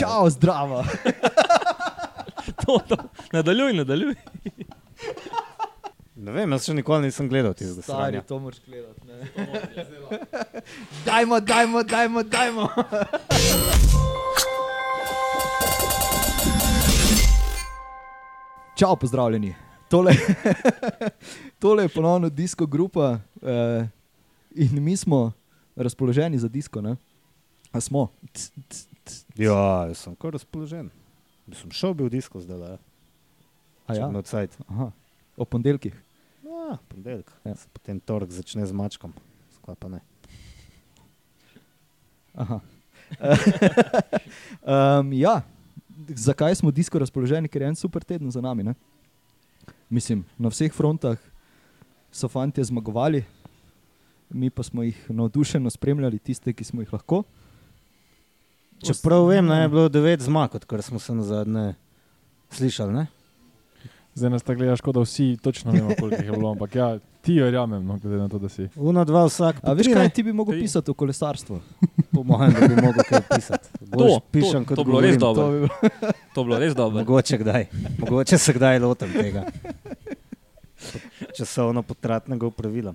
Čau, zdravo. to, to. Nadaljuj, nadaljuj. Ne vem, jaz še nikoli nisem gledal tistega Stari, stanja. to moraš gledati. ne. Dajmo, dajmo, dajmo, dajmo. Čau, pozdravljeni. Tole, tole je ponovno disko grupa eh, in mi smo razpoloženi za disko. Ne? A smo? Tc, tc, tc. Ja, jaz sem kar razpoložen. Sem šel bil v disko zdaj, le. A ja? Na cajt. Aha. O ponedeljkih. Ja, ponedeljek. Ja. Potem torek začne z mačkom. Skaj pa ne. Aha. um, ja, zakaj smo disko razpoloženi, ker je en super teden za nami. Ne? Mislim, na vseh frontah so fanti zmagovali, mi pa smo jih navdušeno spremljali, tiste, ki smo jih lahko. Čeprav vem, da je bilo devet zmag, odkar smo se na zadnje slišali. Ne? Zdaj nas tako gledaš, kot da vsi točno vemo, koliko jih je bilo, ampak ja, ti verjamem, no, glede na to, da si. Uno, dva, vsak. A veš, kaj ne? ti bi mogel Tri. pisati o kolesarstvu? Po mojem, da bi mogel kaj pisati. Boljš To, pišem, to, to bilo res govorim. dobro. To bi bilo- To je bilo res dobro. Mogoče kdaj. Mogoče se kdaj lotim tega. Časovno potratnega upravila.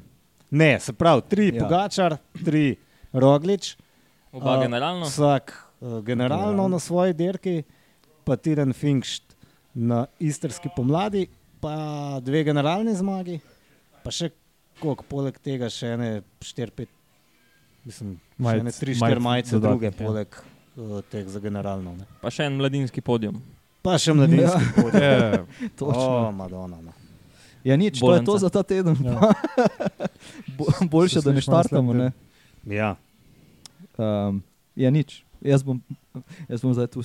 Ne, se pravi, tri Ja. Pogačar, tri Roglič, Oba A, generalno. vsak uh, generalno Generalno. na svoji dirki, pa Tiren Finkšt na istrski pomladi, pa dve generalni zmagi, pa še koliko, poleg tega še ene 4-5, mislim, Majic- še ene 3-4 majic majice druge, ja. poleg uh, teh za generalno. Ne. Pa še en mladinski podium. Pa še mladinski Ja. ja. podium. Je, Točno. O, Madonna. No. Ja, nič, to je to Bolenca. za ta teden. Ja. Bo, boljše, da ne štartamo. Ne? Ja. Um, ja, nič. Jaz bom, jaz bom zdaj tu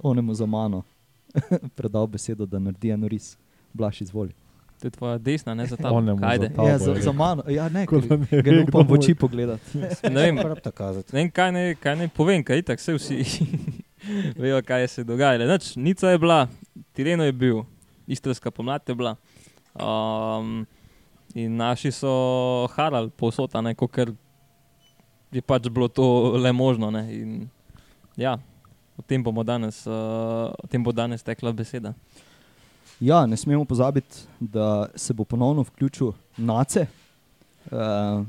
onemu za mano predal besedo, da naredi en ris. Blaž izvoli. To je tvoja desna, ne za ta. Onemu za. Ja, za, za mano. Ja, ne, Kot da ker ne ga ne upam v oči pogledati. Ne vem, ne vem kaj naj, kaj naj povem, kaj itak vse vsi vejo, kaj se je dogajalo. Nič, Nica je bila, Tireno je bil, istrska pomlad je bila. Um, in naši so harali povsod, a ne, ker je pač bilo to le možno. Ne, in, ja, o tem danes, uh, o tem bo danes tekla beseda. Ja, ne smemo pozabiti, da se bo ponovno vključil Nace uh,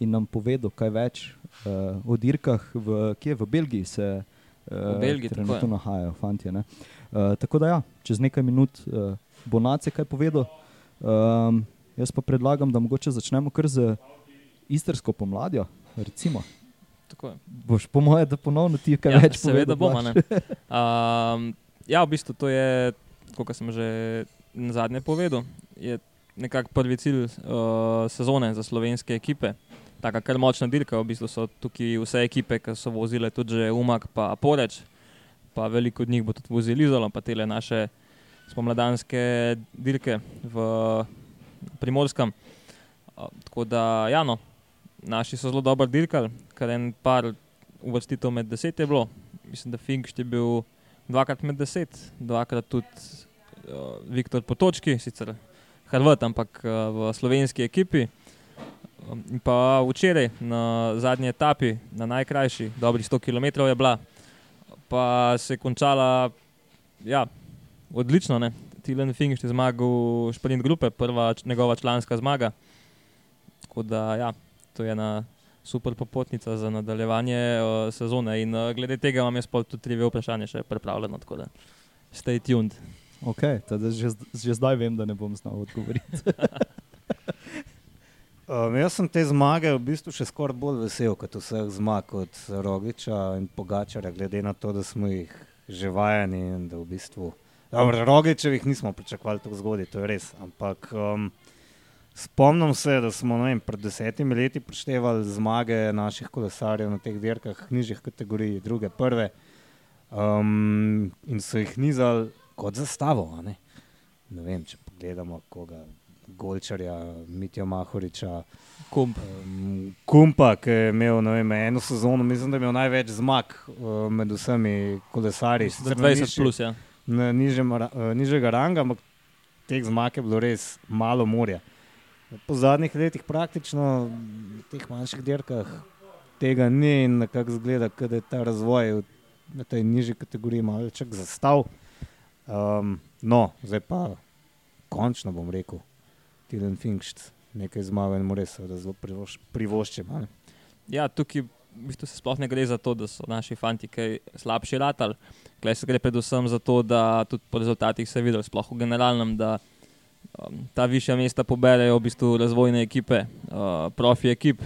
in nam povedal kaj več uh, o dirkah, v, kje v Belgiji se uh, V Belgiji, trenutno nahajajo, fanti. Uh, tako da ja, čez nekaj minut uh, bo Nace kaj povedal. Um, jaz pa predlagam, da mogoče začnemo kar z istrsko pomladjo. Recimo. Tako je. Boš po mojem, da ponovno ti kaj Ja, več seveda povedal, bomo. Um, ja, v bistvu to je, kot sem že na zadnje povedal, je nekako prvi cilj uh, sezone za slovenske ekipe. Taka kar močna dirka, v bistvu so tukaj vse ekipe, ki so vozile tudi že Umak pa Poreč, pa veliko od njih bo tudi vozili Izolo, pa tele naše spomladanske dirke v Primorskem. Uh, tako da, ja, no, naši so zelo dobro dirkali, kar en par uvrstitev med deset je bilo. Mislim, da Finkš je bil dvakrat med deset, dvakrat tudi uh, Viktor Potočki, sicer Hrvat, ampak uh, v slovenski ekipi. In pa včeraj na zadnji etapi, na najkrajši, dobrih 100 km je bila, pa se je končala ja, odlično. Ne? Tilen Finkš je zmagal šprint grupe, prva č- njegova članska zmaga. Tako da, ja, to je ena super popotnica za nadaljevanje uh, sezone. In uh, glede tega imam jaz tudi tri vprašanja še pripravljeno, tako da stay tuned. Okay, teda že, že zdaj vem, da ne bom znal odgovoriti. Um, jaz sem te zmage v bistvu še skoraj bolj vesel kot vseh zmag od Rogiča in Pogačara, glede na to, da smo jih že vajeni in da v bistvu. Dobro, Rogičevih nismo pričakovali tako zgodaj, to je res. Ampak um, spomnim se, da smo vem, pred desetimi leti preštevali zmage naših kolesarjev na teh dirkah, nižjih kategorij, druge, prve. Um, in so jih nizali kot zastavo. Ne? ne vem, če pogledamo koga. Golčarja, Mitja Mahoriča, Kump. um, Kumpa, ki je imel vem, eno sezono, mislim, da je imel največ zmag uh, med vsemi kolesarji. Za Sicer na 20 nižji- plus, ja. nižjega ranga, ampak teh zmag je bilo res malo morja. Po zadnjih letih praktično v teh manjših dirkah tega ni in nekako zgleda, da je ta razvoj v tej nižji kategoriji malo čak zastav. Um, no, zdaj pa končno bom rekel, Tilen Finkšt, nekaj zmaga in mu res zelo privoš, privoščim. a ne. Ja, tukaj v bistvu se sploh ne gre za to, da so naši fanti kaj slabši ratali. Klej se gre predvsem za to, da tudi po rezultatih se je videlo, sploh v generalnem, da um, ta višja mesta poberejo v bistvu razvojne ekipe, uh, profi ekip,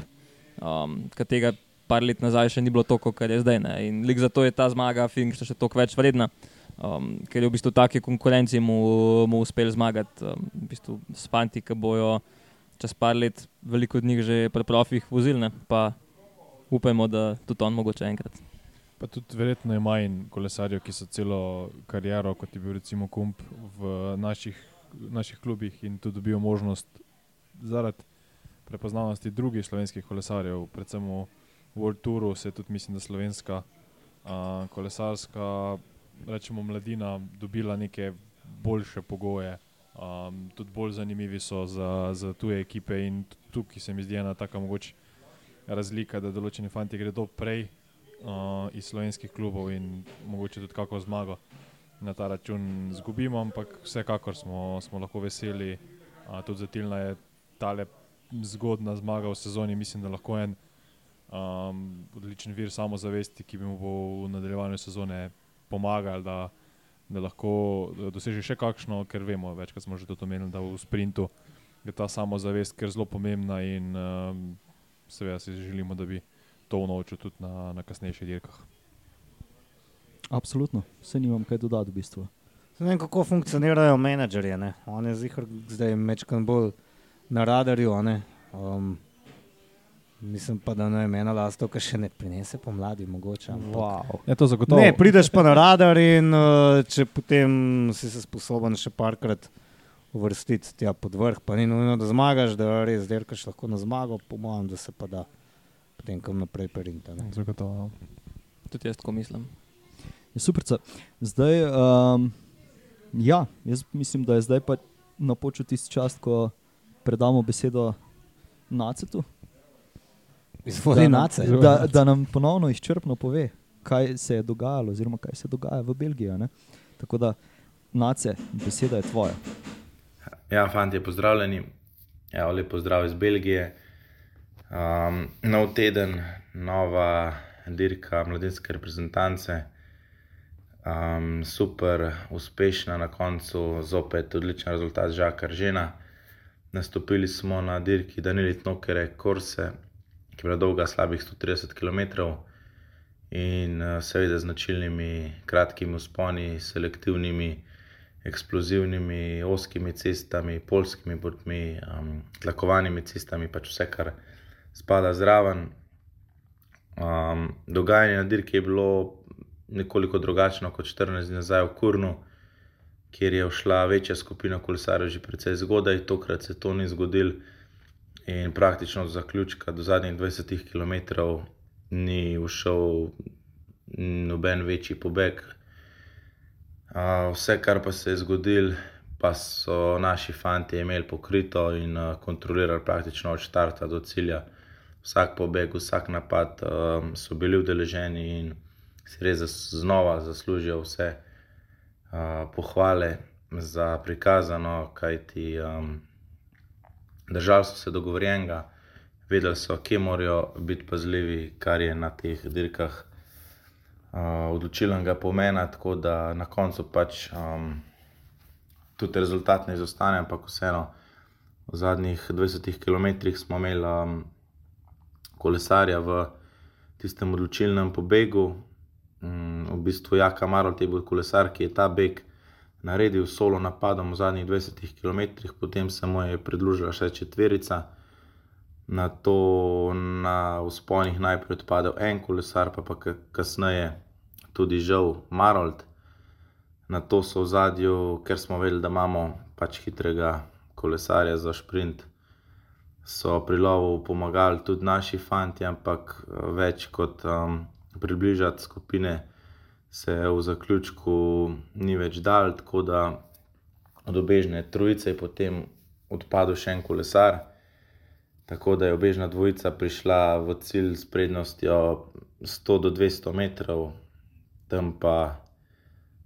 um, katerega par let nazaj še ni bilo toliko, kar je zdaj. Ne. In zato je ta zmaga Finkšta še toliko več vredna. Um, ker je v bistvu taki konkurenci mu, mu uspel zmagati um, v bistvu s fanti, ki bojo čez par let veliko od njih že pri profih vozilne, pa upajmo, da tudi on mogoče enkrat. Pa tudi verjetno je manj kolesarjev, ki so celo kariero, kot je bil recimo Kump v naših, naših klubih in tudi dobijo možnost zaradi prepoznavnosti drugih slovenskih kolesarjev, predvsem v World Touru se tudi, mislim, da slovenska a, kolesarska, rečemo mladina, dobila neke boljše pogoje. Um, tudi bolj zanimivi so za, za tuje ekipe, in tukaj se mi zdi ena taka mogoče razlika, da določeni fanti gredo prej uh, iz slovenskih klubov in mogoče tudi kako zmago na ta račun zgubimo, ampak vsekakor smo, smo lahko veseli. Uh, tudi za Tilna je tale zgodna zmaga v sezoni, mislim, da lahko en um, odličen vir samozavesti, ki bi mu bo v nadaljevanju sezone pomagal, da, lahko doseže še kakšno, ker vemo, večkrat smo že to omenili, da v sprintu je ta samozavest kar zelo pomembna in um, seveda si želimo, da bi to unovčil tudi na, na kasnejših dirkah. Absolutno, vse nimam kaj dodati v bistvu. Ne vem, kako funkcionirajo menedžerji. ne. On je zihar zdaj mečkan bolj na radarju. a ne. Um, mislim pa, da ne vem, ena lastovka še ne prinese pomladi, mogoče. Wow. Je to zagotovo. Ne, prideš pa na radar in uh, če potem si se sposoben še parkrat uvrstiti tja pod vrh, pa ni nujno, da zmagaš, da res derkaš lahko na zmago, po mojem, da se pa da potem kam naprej perinta. Zagotovo. Tudi jaz tako mislim. Je super. Zdaj, um, ja, jaz mislim, da je zdaj pa napočil tisti čas, ko predamo besedo Nacetu. Izvoli da nam- nace. Da, da nam ponovno izčrpno pove, kaj se je dogajalo, oziroma kaj se dogaja v Belgiji. a ne. Tako da, Nace, beseda je tvoja. Ja, fanti, pozdravljeni. Ja, lep pozdrav iz Belgije. Um, nov teden, nova dirka mladinske reprezentance. Um, super, uspešna na koncu, zopet odličen rezultat Žaka Ržena. Nastopili smo na dirki Danilit Nokere Korse, ki je bila dolga slabih 130 km in uh, seveda z značilnimi kratkimi usponi, selektivnimi eksplozivnimi, oskimi cestami, polskimi potmi, um, tlakovanimi cestami, pač vse, kar spada zraven. Um, dogajanje na dirki je bilo nekoliko drugačno kot 14 dni nazaj v Kurnu, kjer je šla večja skupina kolesarjev že precej zgodaj, tokrat se to ni zgodilo. In praktično do zaključka, do zadnjih 20 km, ni ušel noben večji pobeg, vse, kar pa se je zgodilo, pa so naši fanti imeli pokrito in kontrolirali praktično od začetka do cilja. Vsak pobeg, vsak napad um, so bili udeleženi in si res znova zaslužijo vse uh, pohvale za prikazano, kajti um, držali so se dogovorjenega, vedeli so, kje morajo biti pazljivi, kar je na teh dirkah uh, odločilnega pomena, tako da na koncu pač um, tudi rezultat ne izostane, ampak vseeno v zadnjih 20 km smo imeli um, kolesarja v tistem odločilnem pobegu. V bistvu Jaka Marolt je bil kolesar, ki je ta beg naredil solo napadom v zadnjih 20 km, potem se mu je pridružila še četverica. Na to na vzponih najprej odpadel en kolesar, pa pa ka- kasneje tudi žal Marold. Na to so v zadju, ker smo vedeli, da imamo pač hitrega kolesarja za sprint, so pri lovu pomagali tudi naši fanti, ampak več kot um, približati skupine se v zaključku ni več dal, tako da od obežne trojice je potem odpadel še en kolesar. Tako da je obežna dvojica prišla v cilj s prednostjo 100 do 200 metrov, tam pa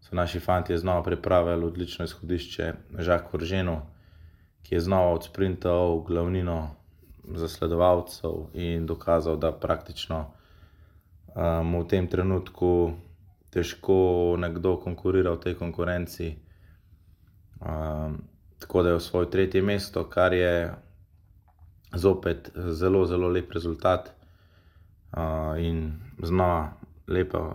so naši fanti znova pripravili odlično izhodišče Žak Vrženu, ki je znova odsprintal glavnino zasledovalcev in dokazal, da praktično um, v tem trenutku težko nekdo konkurira v tej konkurenci. Um, tako da je v svoje tretje mesto, kar je zopet zelo, zelo lep rezultat uh, in znova lepa uh,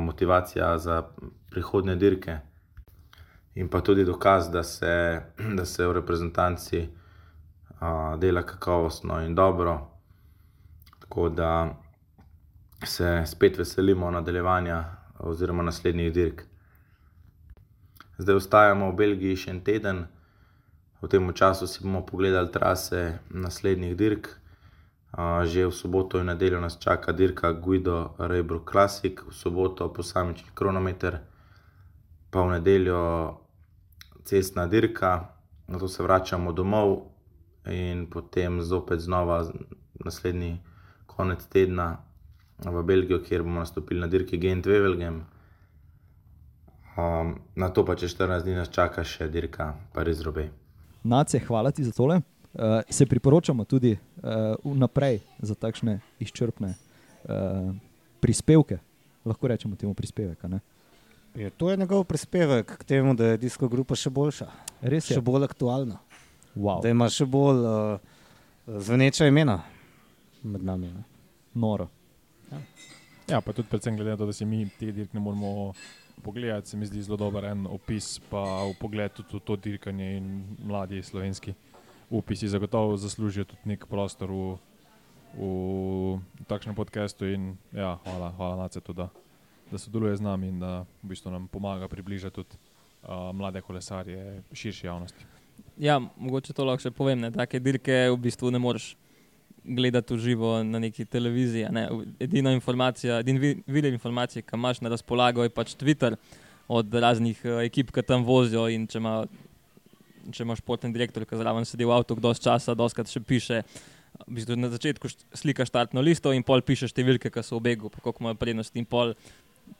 motivacija za prihodne dirke. In pa tudi dokaz, da se, da se v reprezentanci uh, dela kakovostno in dobro. Tako da se spet veselimo nadaljevanja oziroma naslednjih dirk. Zdaj ostajamo v Belgiji še en teden, v tem času si bomo pogledali trase naslednjih dirk. Že v soboto in nedeljo nas čaka dirka Guido Rebro Classic, v soboto posamični kronometer, pa v nedeljo cestna dirka, na to se vračamo domov in potem zopet znova naslednji konec tedna v Belgijo, kjer bomo nastopili na dirki Gent Wevelgem. Um, na to pa čez 14 dni nas čaka še dirka Pariz Robe. Nace, hvala ti za tole. Uh, se priporočamo tudi uh, vnaprej za takšne izčrpne uh, prispevke, lahko rečemo temu prispevek. Je, to je njegov prispevek k temu, da je disko grupa še boljša, Res je. še bolj aktualna, Wow. da ima še bolj uh, zveneča imena med nami. Ne? Noro. Ja, pa tudi predvsem glede na to, da si mi te dirke ne moremo pogledati, se mi zdi zelo dober en opis, pa v pogled tudi v to dirkanje in mladi slovenski upisi zagotovo zaslužijo tudi nek prostor v, v takšnem podkastu in ja, hvala, hvala Nacetu, da, da sodeluje z nami in da v bistvu nam pomaga približati tudi uh, mlade kolesarje širši javnosti. Ja, mogoče to lahko še povem. Ne? Take dirke v bistvu ne moreš gledati v živo na neki televiziji. Ne? Edina informacija, edin vi- vir informacije, ki imaš na razpolago, je pač Twitter od raznih uh, ekip, ki tam vozijo. in Če ima, če ima športni direktor, ki zraven sedi v avtu, dosti časa, doskrat še piše. V bistvu na začetku slikaš startno listo in pol pišeš številke, ki so v begu, koliko imajo prednosti. In pol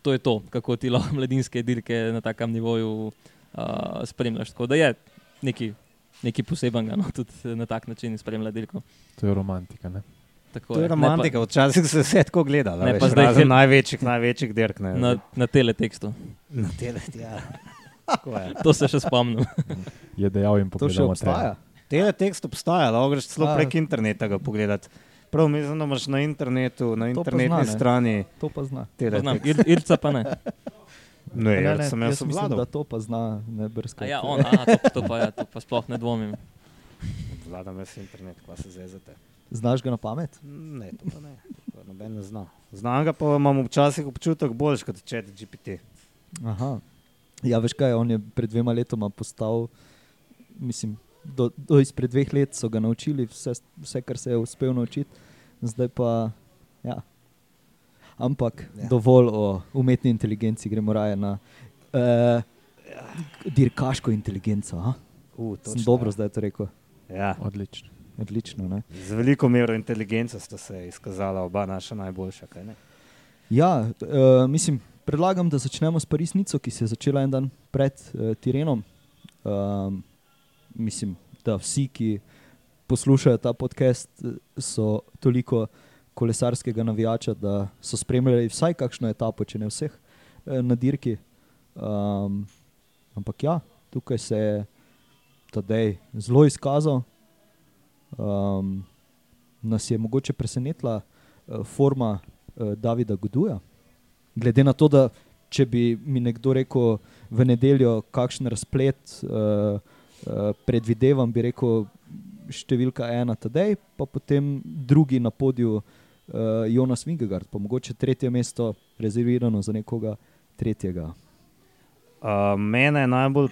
to je to, kako ti lahko mladinske dirke na takem nivoju uh, spremljaš. Tako da je nekaj, nekaj posebenega, no, tudi na tak način spremljati dirko. To je romantika. Ne? Tako To je Ne romantika, včasih se je vse tako gledalo. Ne, veš, pa zdaj je- največjih, največjih dirk. Pa, Ne, na, na teletekstu. na tele, ja. Je. To se še spomnim. Je dejal in To še pogledal. obstaja. Teletekst obstaja, lahko greš celo prek interneta ga pogledati. Prav mislim, da imaš na internetu, na To pa internetni zna, strani To pa zna. Poznam, teletekst. Ir, Irca pa ne. Ne, Ne, ne, sem jaz jaz mislim, obvladal. da to pa zna ne brskati. A ja, on, aha, to, to, pa, ja, to pa sploh ne dvomim. Vladam jaz internet, kva se zezate. Znaš ga na pamet? Ne, to pa ne. To noben ne zna. Znam ga pa imam včasih občutek boljš kot chat GPT. Aha. Ja, veš kaj, on je pred dvema letoma postal, mislim, do, do izpred dveh let so ga naučili vse, vse, kar se je uspel naučiti, zdaj pa, ja. Ampak Ja. ja. dovolj o umetni inteligenci, gremo raje na uh, dirkaško inteligenco. a? Uh, Sem dobro zdaj to rekel. Ja. Odlično. Odlično. Ne? Z veliko mero inteligence sta se izkazala oba naša najboljša. kaj ne? Ja, uh, mislim, predlagam, da začnemo s Parisnico, ki se je začela en dan pred uh, Tirenom. Um, mislim, da vsi, ki poslušajo ta podcast, so toliko kolesarskega navijača, da so spremljali vsaj kakšno etapo, če ne vseh, eh, na dirki. Um, ampak ja, tukaj se je Tadej zelo izkazal. Um, nas je mogoče presenetila uh, forma uh, Davida Guduja. Glede na to, da če bi mi nekdo rekel v nedeljo, kakšen razplet uh, uh, predvidevam, bi rekel številka ena Tadej, pa potem drugi na podiju uh, Jonas Vingegard, pa mogoče tretje mesto rezervirano za nekoga tretjega. Uh, mene je najbolj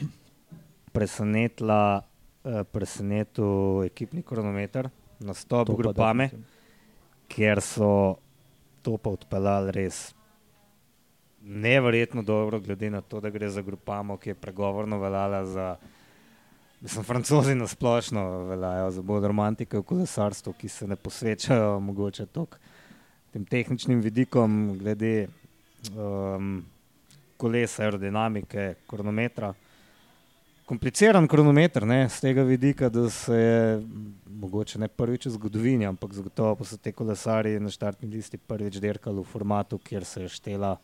presenetila, uh, presenetil ekipni kronometer, nastop To pa grupame, definitivno. ker so to pa odpeljali res neverjetno dobro, glede na to, da gre za grupamo, ki je pregovorno veljala za. Mislim, francozi na splošno veljajo za bolj romantike v kolesarstvu, ki se ne posvečajo mogoče toliko tem tehničnim vidikom, glede um, kolesa, aerodinamike, kronometra. Kompliciran kronometer, ne, z tega vidika, da se je mogoče ne prvič v zgodovini, ampak zagotovo pa so te kolesari na štartni listi prvič dirkali v formatu, kjer se je štela,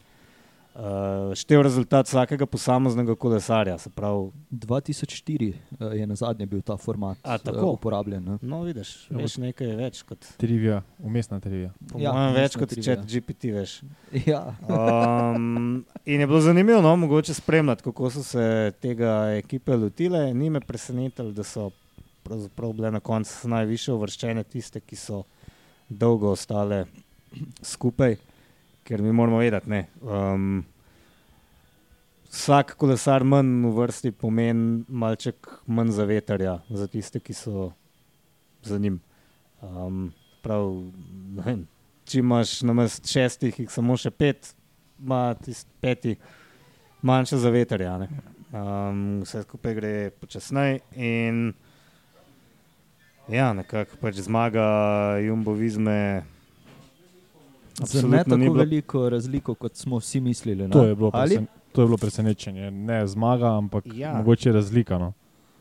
uh, štel rezultat vsakega posameznega kolesarja. Se pravi, 2004 uh, je na zadnje bil ta format A, eh, tako? uporabljen. Ne? no, vidiš, Ja, veš nekaj več kot, Trivija, umestna trivija. po Ja, mojem, več kot trivia. čet GPT, veš. Ja. Um, in je bilo zanimivo, no, mogoče spremljati, kako so se tega ekipe lotile. Ni me presenetilo, da so bile na koncu najviše uvrščene tiste, ki so dolgo ostale skupaj, ker mi moramo vedeti. Um, vsak kolesar manj v vrsti pomeni malček manj za veterja, za tiste, ki so za njim. Um, prav, vem, če imaš na mestu šestih, jih samo še pet, ima tisti peti manjše za veterja. Um, vse skupaj gre počasneje in ja, nekako pač zmaga Jumbo Za ne absolutno tako bilo- veliko razliko, kot smo vsi mislili. Ne? To je bilo, presen, to je bilo presenečenje. Ne zmaga, ampak Ja. ja. mogoče razlika. No.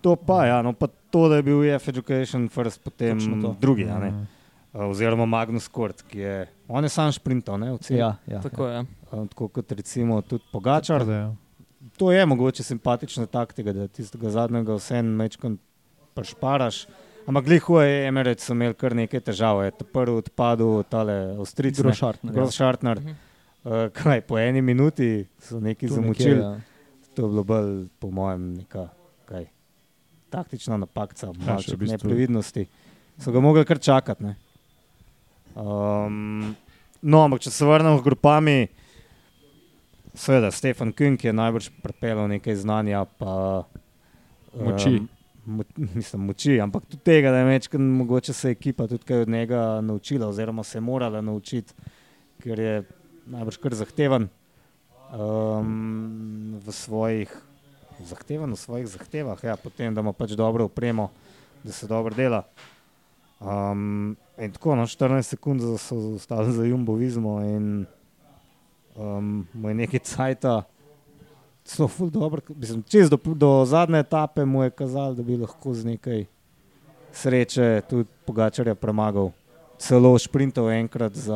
To pa, ja, no, pa to, da je bil EF Education first, potem drugi, a ne, Mm. Uh, oziroma Magnus Kort, ki je, on je sam šprintal, ne, v celem. Ja, ja, Tako je. Uh, tako kot recimo tudi Pogačar. Tako da, ja. To je mogoče simpatična taktika, da tistega zadnjega vsem mečkam prešparaš. Ampak gliho je Emerec so imeli kar nekaj težav. Je prvi odpadel, tale Avstrijci. Grošartner, ja. Grošartner. Mhm. Uh, kaj, po eni minuti so neki zamučili. nekje, ja. To je bilo bolj, po mojem, neka kaj, taktična napaka, še malce v bistvu- neprevidnosti. So ga mogli kar čakati. ne. Um, no, ampak če se vrnemo k grupami, seveda Stefan Künk je najbrž pripeljal nekaj znanja, pa Moči. Um, mo, mislim, moči, ampak tudi tega, da je večkrat mogoče se ekipa tudi kaj od njega naučila, oziroma se je morala naučiti, ker je najbrž kar zahteven um, v svojih zahteven v svojih zahtevah, ja, potem, da ima pač dobro upremo, da se dobro dela. Um, in tako, no, 14 sekund so ostali za Jumbo Vizmo in um, mu je nekaj cajta, zelo ful dobro, mislim, čez do, do zadnje etape mu je kazal, da bi lahko z nekaj sreče tudi Pogačarja premagal. Celo šprintov enkrat za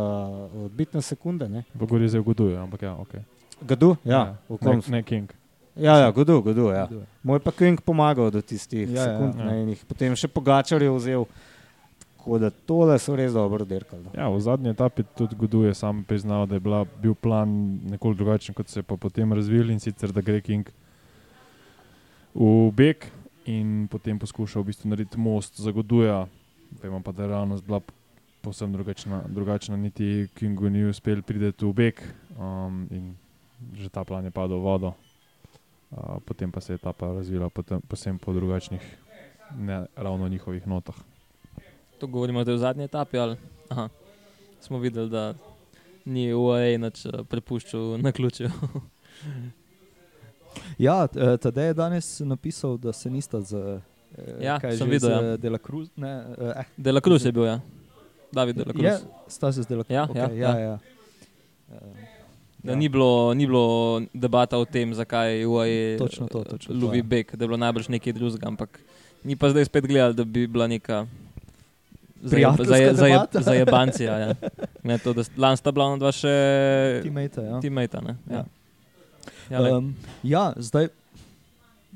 odbitne sekunde. Ne? V Gori zdaj ugoduje, ampak ja, ok. Gadu? Ja, v kom ne, King. Ja, ja, godu, godu, ja. Kdo je? Moj pa King pomagal do tistih Ja, ja. sekund, Ja. ja, ja. in jih potem še Pogačar je vzel. Tako da tole so res dobro dirkali. no. Ja, v zadnji etapi tudi Goduje sam priznal, da je bila, bil plan nekoliko drugačen, kot se je pa potem razvil in sicer da gre King v beg in potem poskušal v bistvu narediti most za Goduja. Vemo pa, da je realnost bila povsem drugačna, drugačna niti Kingu ni uspel priti v beg um, in že ta plan je padel v vodo. Uh, potem pa se je etapa razvila potem, posem po drugačnih, ne ravno njihovih notah. To govorimo zdaj v zadnji etapi. Ali? Aha. Smo videli, da ni UAE nič eh, prepuščal na ključu. Ja, eh, Tadej je danes napisal, da se nista z. eh, Ja, kaj sem videl, ja. De La Cruz. Ne, eh, Cruz je bil, ja. David De La Cruz. je, sta se z De La Cruz. Ja, okay, ja, ja, ja. ja. Da ja. ni, bilo, ni bilo debata o tem, zakaj UAE Točno to, točno to, lovi ja. beg, da je bilo najbrž nekaj drugega, ampak ni pa zdaj spet gledal, da bi bila neka Prijateljska debata. zajebancija. Ja. Ne, to, da Lani sta bila ona dva še Teammate, ja. teammate. Ne? Ja. Ja. Ja. Um, ja, zdaj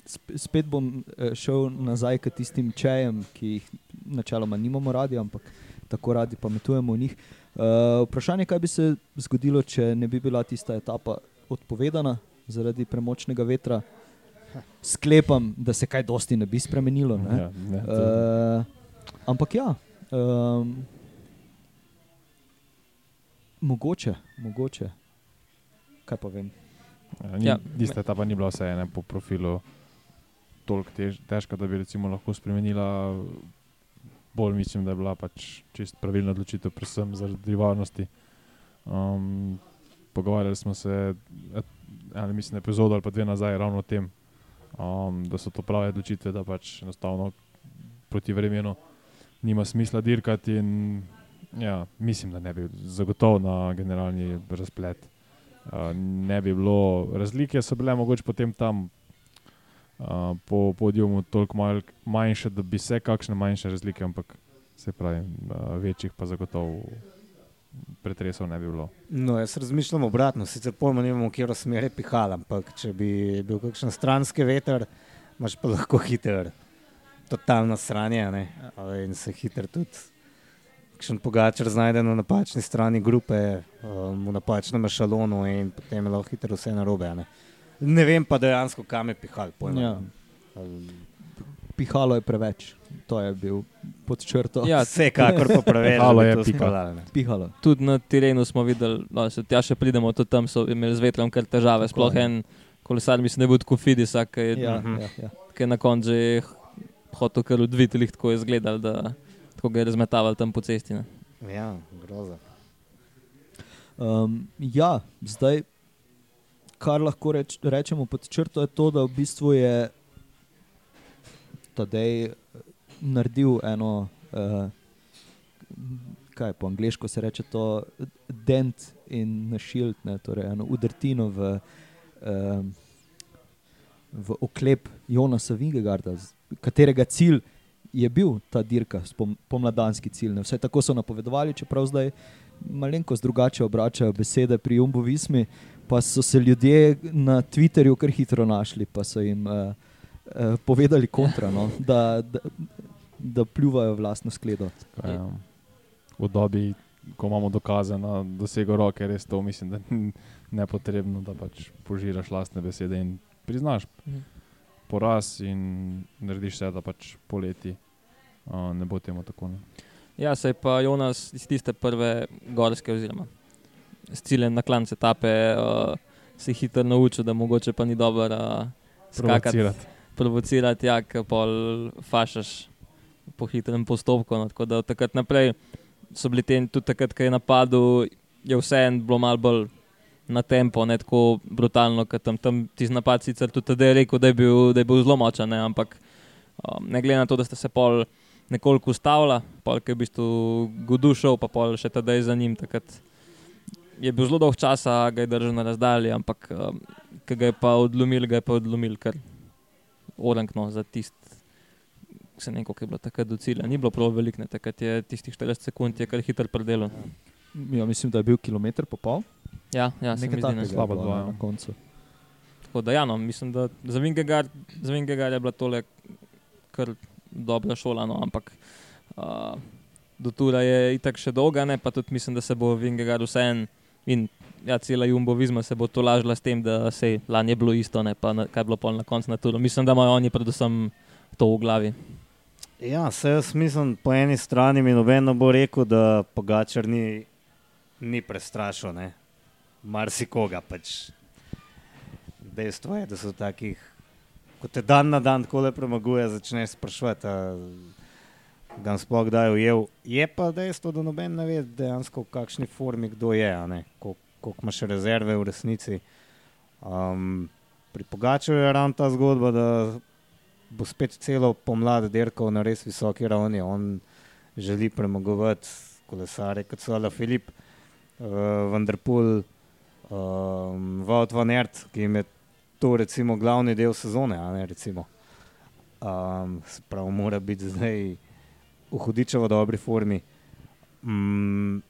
sp- spet bom eh, šel nazaj k tistim čejem, ki jih načeloma nimamo radi, ampak tako radi pametujemo o njih. Uh, vprašanje, kaj bi se zgodilo, če ne bi bila tista etapa odpovedana zaradi premočnega vetra. Sklepam, da se kaj dosti ne bi spremenilo. Ne? Ja, ne, to- Uh, ampak ja, um, mogoče, mogoče. Kaj pa vem. Ja, ni, Ja. ja. Tista etapa ni bila vseeno po profilu toliko tež, težka, da bi recimo lahko spremenila. Bolj mislim, da je bila pač čist pravilna odločitev, predvsem zaradi varnosti. Um, pogovarjali smo se, et- ali mislim, epizodo ali pa dve nazaj, ravno o tem, um, da so to prave odločitve, da pač enostavno proti vremenu nima smisla dirkati. In, ja, mislim, da ne bi zagotovo na generalni razplet uh, ne bi bilo razlike, so bile mogoče potem tam uh, po podiumu toliko mal, manjše, da bi se kakšne manjše razlike, ampak se pravi, uh, večjih pa zagotovo pretresov ne bi bilo. No, jaz razmišljam obratno, sicer pojma nimamo, kje v smeri pihal, ampak če bi bil kakšen stranski veter, imaš pa lahko hiter, totalno sranje ne? In se hiter tudi. Kakšen pogačar znajde na napačni strani grupe, um, v napačnem šalonu in potem je lahko hitro vse narobe. Ne? ne vem pa dejansko, kam je pihal. Pojma. Ja. Pihalo je preveč, to je bil pod črto. Ja, Vsekakor pa preveč, Pihalo je ne. Pihalo. tudi na terenu smo videli, da se tja še pridemo, tudi tam so imeli z vetrom kar težave. Sploh en kolesar, mislim, da je bil tako Fidisa, ki je, Ja, Mhm. ja, ja. je na koncu že hotel kar odviti, lih tako je izgledal, da tako ga je razmetaval tam po cesti. Ne. Ja, groza. Um, ja, zdaj, kar lahko reč, rečemo pod črto, je to, da v bistvu je Tadej eh, naredil eno, uh, kaj po angliško se reče, to dent in šild, ne, torej eno udrtino v, um, v oklep Jonasa Vingegarda, katerega cilj je bil ta dirka, spom, pomladanski cilj. Ne. Vse tako so napovedovali, čeprav zdaj malenkost drugače obračajo besede pri Jumbo Vismi, pa so se ljudje na Twitterju kar hitro našli, pa so jim uh, uh, povedali kontra, no, da, da, da pljuvajo vlastno skledo. Kaj, um, v dobi, ko imamo dokaze na dosego roke, res to mislim, da ni nepotrebno, da pač požiraš lastne besede in priznaš Mhm. poraz in narediš vse, da pač poleti uh, ne bo temu tako. Ne. Ja, se je pa Jonas iz tiste prve gorske, oziroma s ciljem na klanc etape, uh, se je hitro naučil, da mogoče pa ni dobro uh, skakati, Provocirati. provocirati, ja, ker pol fašaš po hitrem postopku. No, tako da od takrat naprej so bili te, tudi takrat, ko je napadel, je vseeno bilo malo bolj na tempo, ne tako brutalno, kot tam, tam ti napad sicer tudi tedaj je rekel, da je bil, da je bil zelo močen, ne, ampak um, ne glede na to, da ste se pol nekoliko ustavila, pol, je v bistvu Gudu šel, pa pol še tedaj za njim. Takrat je bil zelo dolg čas, ga je držal na razdalji, ampak um, ki ga je pa odlomil, ga je pa odlomil kar orankno za tist. Se ne vem, koliko je bilo takrat do cilja. Ni bilo prav veliko, takrat je tistih 40 sekund je kar hitro predelal. Ja, mislim, da je bil kilometr pa pol. Ja, ja Nekaj takega je slaba dva, ja. na koncu. Tako da, ja, no, mislim, da za Vingegaard, za Vingegaard je bila tole kar dobra šola, no, ampak uh, do tura je itak še dolga, ne, pa tudi mislim, da se bo Vingegaard vseen in ja, cela Jumbovizma se bo to lažila s tem, da se je lani je bilo isto, ne, pa na, kaj je bilo pol na koncu na turu. Mislim, da imajo oni predvsem to v glavi. Ja, se jaz mislim, po eni strani mi noben ne bo rekel, da Pogačar ni, ni prestrašil, ne. Marsikoga pač. Dejstvo je, da so takih, ko te dan na dan tako le premaguje, začneš sprašovati, a ga sploh kdaj ujel. Je pa dejstvo, da noben ne ve dejansko, v kakšni formi kdo je, koliko ima še rezerve v resnici. Um, pri Pogačarju je ravno ta zgodba, da bo spet celo pomlad dirkal na res visoki ravni. On želi premagovati kolesare, kot so Ala Filip, uh, Vanderpool, um, Wout van Aert, ki jim je to recimo glavni del sezone. Ne, recimo. um, se pravi, mora biti zdaj v hudičevo dobri formi. Mm,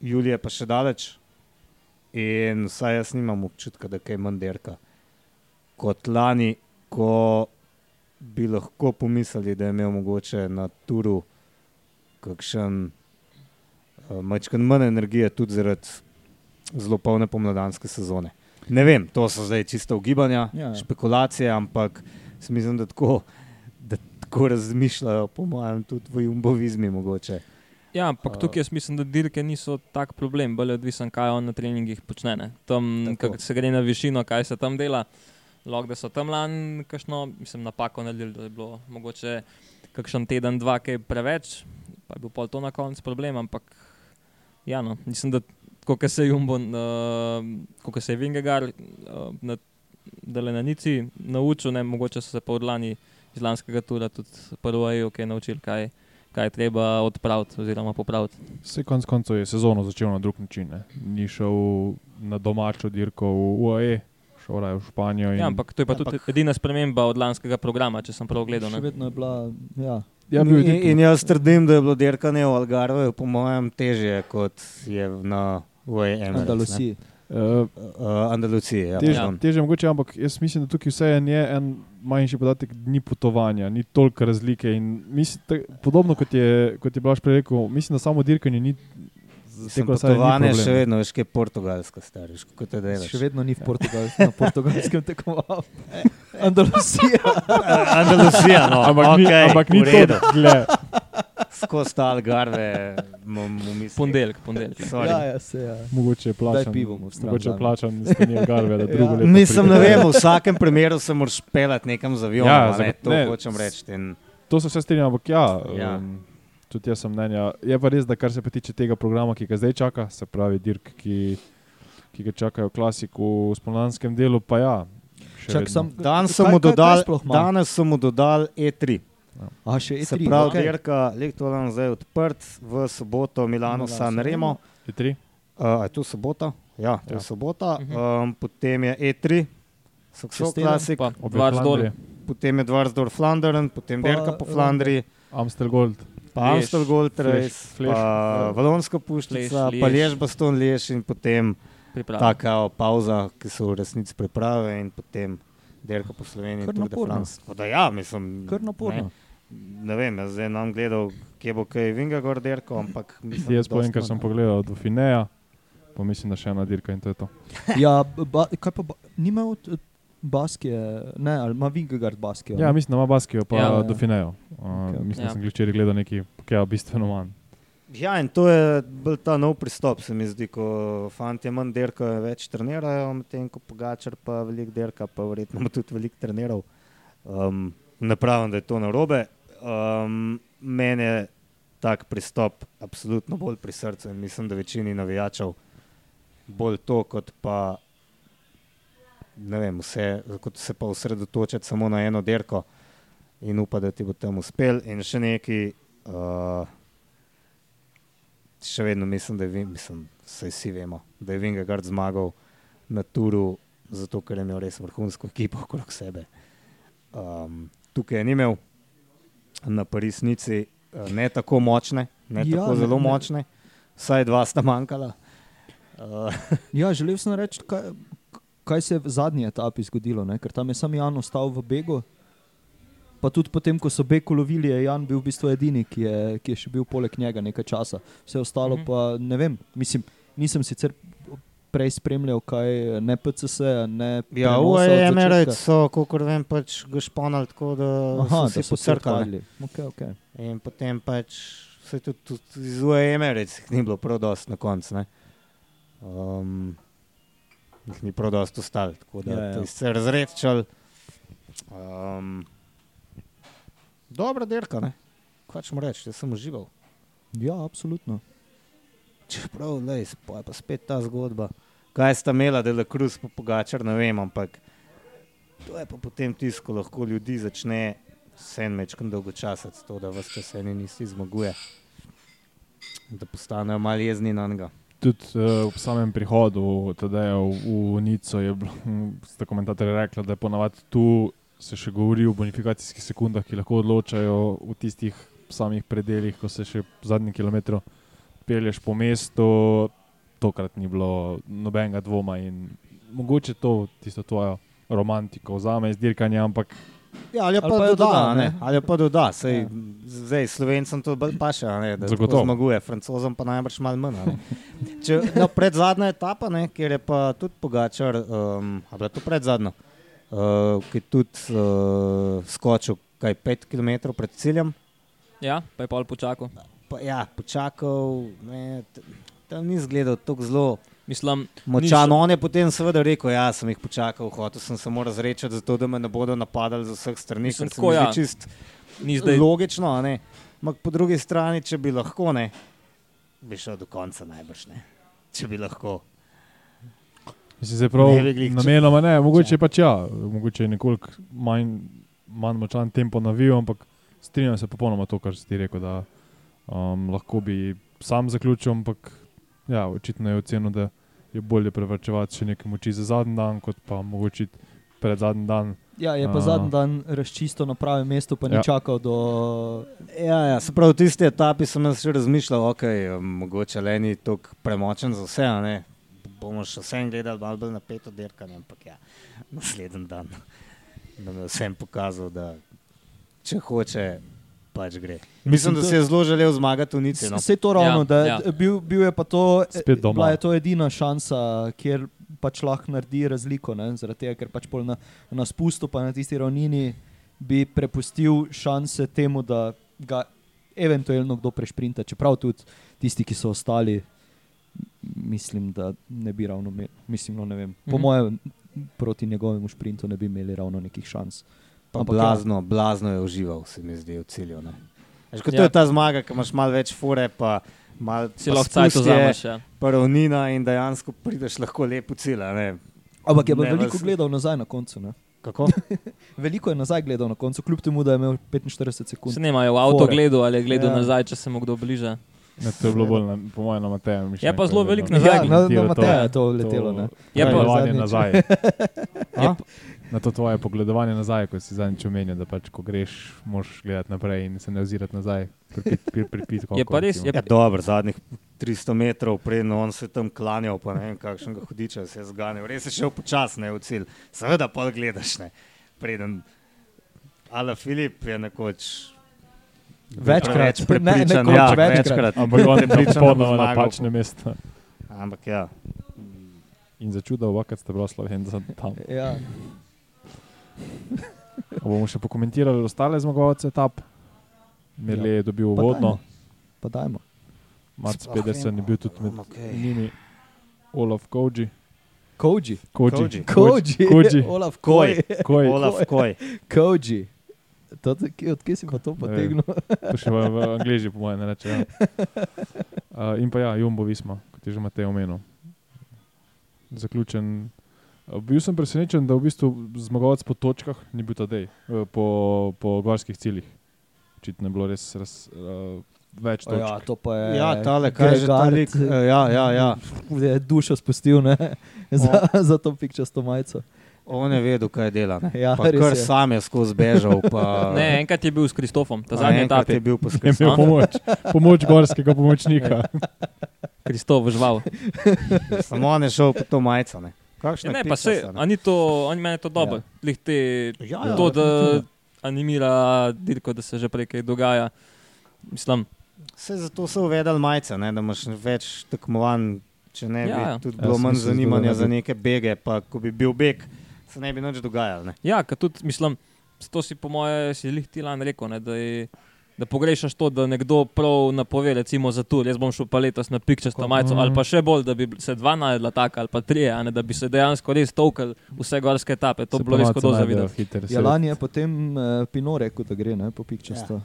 Julija pa še daleč. In vsaj jaz nimam občutka, da je manj derka. Kot lani, ko bi lahko pomislili, da je imel mogoče na turu kakšen uh, majčkan manj energije, tudi zaradi zelo polne pomladanske sezone. Ne vem, to so zdaj čisto ugibanja, Ja, ja. špekulacije, ampak mislim, da tako, da tako razmišljajo, po mojem, tudi v jumbovizmi mogoče. Ja, ampak A- tukaj jaz mislim, da dirke niso tak problem, bolj odvisen, kaj on na treningih počne. Ne. Tam, Tako. ko se gre na višino, kaj se tam dela. Lahko da so tam lani kakšno, mislim, napako naredili, da je bilo mogoče kakšen teden, dva, kaj preveč, pa je bil pol to na koncu problem, ampak ja, no, mislim, da ko se je Jumbo, uh, ko se je Vingegaard uh, na Delenanici naučil, ne, mogoče so se pa od lani iz lanskega tura tudi prvo EU, ki je naučil, kaj, kaj je treba odpraviti oziroma popraviti. Vse konc koncev je sezono začel na drug način. Ne. Ni šel na domačo dirko v UAE, šel raje v Španijo. in- Ja, ampak to je pa tudi Ampak- edina sprememba od lanskega programa, če sem prav gledal. Še Ne? vedno je bila, ja, ja, in, in jaz trdim, da je bilo dirkanje v Algarveju, po mojem, težje kot je na Ne. Andalusiji. Uh, Uh, Andaluciji, ja. Tež, Ja. ja. Teže mogoče, ampak jaz mislim, da tukaj vseeno je en manjši podatek, ni potovanja, ni toliko razlike. in Mislim, ta, podobno kot je, kot je Blaž prej rekel, mislim, da samo dirkanje ni. potovanje še vedno, veš, kaj je portugalska stariš, kot te delaš. Še vedno ni v Portugal, na portugalskem tekmovanju. Andalusija. Andalusija, no, Ampak okay, ni, ampak ni v to, gle. Skozi ta Algarve, mu misli. Ponedeljek, ponedeljek. Sorry. Ja, ja, se, ja. Mogoče je plačan. Daj pivo Mogoče je zame. plačan, strani Algarve, da drugo Ja. leto. Mislim, pride. ne vem, v vsakem primeru se moraš pelati nekam z avionom, Ja, ja, ne, zagot- to ne, hočem reči. In, To se vse strinjam, ampak ja, Ja. Um, tudi jaz sem mnenja. Je pa res, da kar se tiče tega programa, ki ga zdaj čaka, se pravi dirk, ki, ki ga čakajo klasiku v spomladanskem delu, pa ja. Čak, sam, mu dodali, sploh ima? danes so mu dodali E3. A še Se E3. pravi, okej. dirka, Lektolan zdaj odprt v soboto, Milano, Milano, San Remo. Je tri? Uh, je to sobota? Ja, to Ja. je sobota. Mhm. Um, potem je E3, Saxo Čez teden Classic, Pa Obe Dvars dol. Flandrije, potem je Dvarsdorf Flandern, potem Pa dirka po Ronde. Flandriji, Amstel Gold. pa Amstel Gold Race, pa Valonska puščica, pa. Liež Baston Liež in potem Priprava. ta kao pauza, ki so v resnici priprave in potem dirka po Sloveniji. De naporno. France. Da, ja, mislim, Kar naporno. Ne, ne vem, jaz zdaj nam gledal, kje bo kaj Vingagor dirkal, ampak mislim, Jaz povem, ker sem pogledal do Fineja, pa mislim, da še ena dirka in to je to. Ja, ba, kaj pa, ba, ni imel t- Baskije, ne, ali ima Vingegard Baskijo? Ja, mislim, da ima Baskijo, pa Ja. ja, Ja. do Finejo. Uh, okej. mislim, da Ja. sem včeraj gledal nekaj, ki je bistveno manj. Ja, in to je bil ta nov pristop, se mi zdi, ko fanti manj derkajo, več trenirajo, medtem ko Pogačar pa veliko derka, pa verjetno tudi veliko treniral. Um, ne pravim, da je to narobe. Um, meni je tak pristop absolutno bolj pri srcu in mislim, da večini navijačev bolj to, kot pa vem, vse, kot se pa osredotočiti samo na eno derko in upa, da ti bo tam uspel. In še neki. Uh, še vedno mislim, da je, Vin- mislim, vsi vemo, da je Vingard zmagal na turu, zato ker je imel res vrhunsko ekipo okrog sebe. Um, tukaj je ni imel, na Parisnici eh, ne tako močne, ne Ja, tako ne- zelo ne. močne, vsaj dva sta manjkala. Uh, Ja, želel sem reči, kaj, kaj se je v zadnji etapi zgodilo, ne? ker tam je sam Jan ostal v begu. Pa tudi potem, ko so beg ulovili, je Jan bil v bistvu edini, ki je, ki je še bil poleg njega nekaj časa. Vse ostalo Mhm. pa ne vem. Mislim, nisem sicer prej spremljal, kaj ne PCS, ne ja, prenosa od UAE začetka. Emirates so, kot vem, pač ga šponali tako, da Aha, so se pocrkali. Okay, okay. In potem pač se tudi, tudi iz UAE Emirates jih ni bilo prav dosti na koncu. Um, jih ni prav dosti ostalo, tako da Ja, ja. ja, ja. se razredčal. Um, dobra dirka, ne. Kaj ćemo reči, jaz sem užival. Ja, absolutno. Čeprav, lej, sp- je pa spet ta zgodba. Kaj sta imela, da je Cruz pa pogačar, ne vem, ampak to je pa potem tisto, ko lahko ljudi začne sen mečkam dolgočasati, to, da vas čas eni nisi zmaguje. Da postanejo malo jezni na njega. Tudi uh, ob samem prihodu Tadeja v, v Nico je bilo, sta komentatorja rekla, da je ponavadi tu se še govori o bonifikacijskih sekundah, ki lahko odločajo v tistih samih predeljih, ko se še zadnji kilometr pelješ po mestu. Tokrat ni bilo nobenega dvoma in mogoče to tisto tvojo romantiko vzame iz dirkanja, ampak Ja, ali Ali pa, pa jo doda, doda, a ne? ne? ali pa doda. Sej, Ja. Zdaj, slovencem to bolj paše, a ne, da Zagotovo. zmaguje, francozom pa najbrž malo manj. Če, no, pred zadnja etapa, ne, kjer je pa tudi pogačar, um, a bila to pred zadnjo, uh, ki je tudi uh, skočil kaj 5 km pred ciljem. Ja, pa je pol počakal. Pa, ja, počakal, ne, tam ni izgledal tako zelo Mislim, močan. On je potem seveda rekel, ja, sem jih počakal, hotel sem samo razrečati, zato da me ne bodo napadali z vseh strani, Mislim, ker se tako, ja. čist ni zdaj. logično, a ne. Ampak po drugi strani, če bi lahko, ne, bi šel do konca najbrž ne. Če bi lahko. Mislim, zdaj prav namenoma ne, mogoče Če- je pač ja, mogoče je nekoliko manj, manj močan tempo navil, ampak strinjam se popolnoma to, kar si ti rekel, da um, lahko bi sam zaključil, ampak ja, očitno je ocenil, da je bolje prevrčevati še nekaj moči za zadnji dan, kot pa mogoče pred zadnji dan. Ja, je pa A. zadnji dan razčisto na pravem mestu, pa ni Ja. čakal do. Ja, ja, se pravi, v tisti etapi sem jaz še razmišljal, ok, mogoče le ni tako premočen za vse, a ne. Bomo še vsem gledali malo bolj napeto dirkanje, ampak ja, naslednji dan nam je vsem pokazal, da če hoče, pač gre. Mislim, da to- si je zelo želel zmagati v Nici. No. Vse to ravno, Ja, da ja. bil, bil je pa to, bila je to edina šansa, kjer pač lahko naredi razliko, ne? zaradi tega, ker pač pol na, na spustu, pa na tisti ravnini bi prepustil šanse temu, da ga eventualno kdo prešprinta, čeprav tudi tisti, ki so ostali, mislim, da ne bi ravno imeli, mislim, no, ne vem, po Mhm. mojem proti njegovemu šprintu ne bi imeli ravno nekih šans. Pa Ampak ja. blazno, blazno je užival, se mi zdi, v cilju. ne. Veš, ko to Ja. je ta zmaga, ki imaš malo več fure, pa malo Si lahko cajt vzameš. Ja. Prvnina in dejansko prideš lahko lepo cilj. a ne. Ampak je pa veliko vas- gledal nazaj na koncu. Ne? Kako? Veliko je nazaj gledal na koncu, kljub temu, da je imel 45 sekund. Se nemajo v avto Fore. gledal ali je gledal Ja. ja. nazaj, če se mu kdo bliža. Ne, to je bilo bolj, na, po mojem, na Mateju. Je pa zelo veliko nazaj Ja, na, na Mateja je to letelo. ne. Je pa- pogledovanje Zadnjič. nazaj. A? Na to tvoje pogledovanje nazaj, ko si zadnjič omenil, da pač, ko greš, moraš gledati naprej in se ne ozirati nazaj. Pripit, pri, pripit, Je pa res, je Ja, dobro, zadnjih 300 metrov, predno on se tam klanjal, pa ne vem, kakšnega hudiča se je zganil. Res je šel počasneje v cilj. Seveda pa gledaš, ne. Preden. Ala Filip je nekoč. Večkrat. Ne, prepričan, nekoč, ja, večkrat. Ampak on je Prepričan, da bo popolnoma zmagal. napačne mesta. Ampak ja. In začudil, vakar ste bili slovenci tam. Ja. A bomo še pokomentirali ostale zmagovalce etap. Merle je dobil uvodno, Pa dajmo. Sploh Pedersen je bil tudi med Okej. njimi, Olaf Koji. Koji. Koji. Koji. Koji. Olaf Koj. Koj. Koji. Olaf Koj. Koji. To, kje- od kje si pa to potegnil? To še v, v angliži, po mojem, ne reče. Ja. Uh, in pa ja, Jumbo Visma, kot je že Matej omenil. Zaključen. Bil sem presenečen, da v bistvu zmagovalec po točkah ni bil tadej, uh, po, po gorskih ciljih. Očitno je bilo res raz, uh, več točk. Ja, to pa je. Ja, tale, kaj je že ta lik? Gregard, Eh, Ja, ja, ja. Je dušo spustil ne? za, za to pikčasto majico. On je vedel, kaj dela. Ne? Ja, pa kar je. sam je skozi bežal. Pa, Ne, enkrat je bil s Kristofom, ta zadnji enkrat etap je je bil Je poskušen. imel pomoč, pomoč gorskega pomočnika. Kristof žval. Samo on je šel po to majico. Ne, Kakšna Ja, ne, pa se, a ni to, on meni je to dobro. Ja. Te, Ja, ja, ja, to, da animira dirko, da se že prej kaj dogaja. Mislim, Vse zato so uvedali majice, ne, da imaš več tekmovanj. Če ne bi Ja, ja, ja. tudi Ja, bilo sem manj se zanimanja za neke bege, pa ko bi bil beg, se ne bi nič dogajalo. Ne. ja, ker tudi, mislim, to si po moje, si lih ti lan rekel, ne, da, je, da pogrešaš to, da nekdo prav napove, recimo za tur, jaz bom šel pa letos na pikčasto majico, ali pa še bolj, da bi se dva najdla taka, ali pa trije, a ne, da bi se dejansko res tolkali vse gorske etape. To bi bilo res ponavadi hudo se za najdejo videti. hiter Ja, lani je potem uh, Pino rekel, da gre ne, po pikčasto.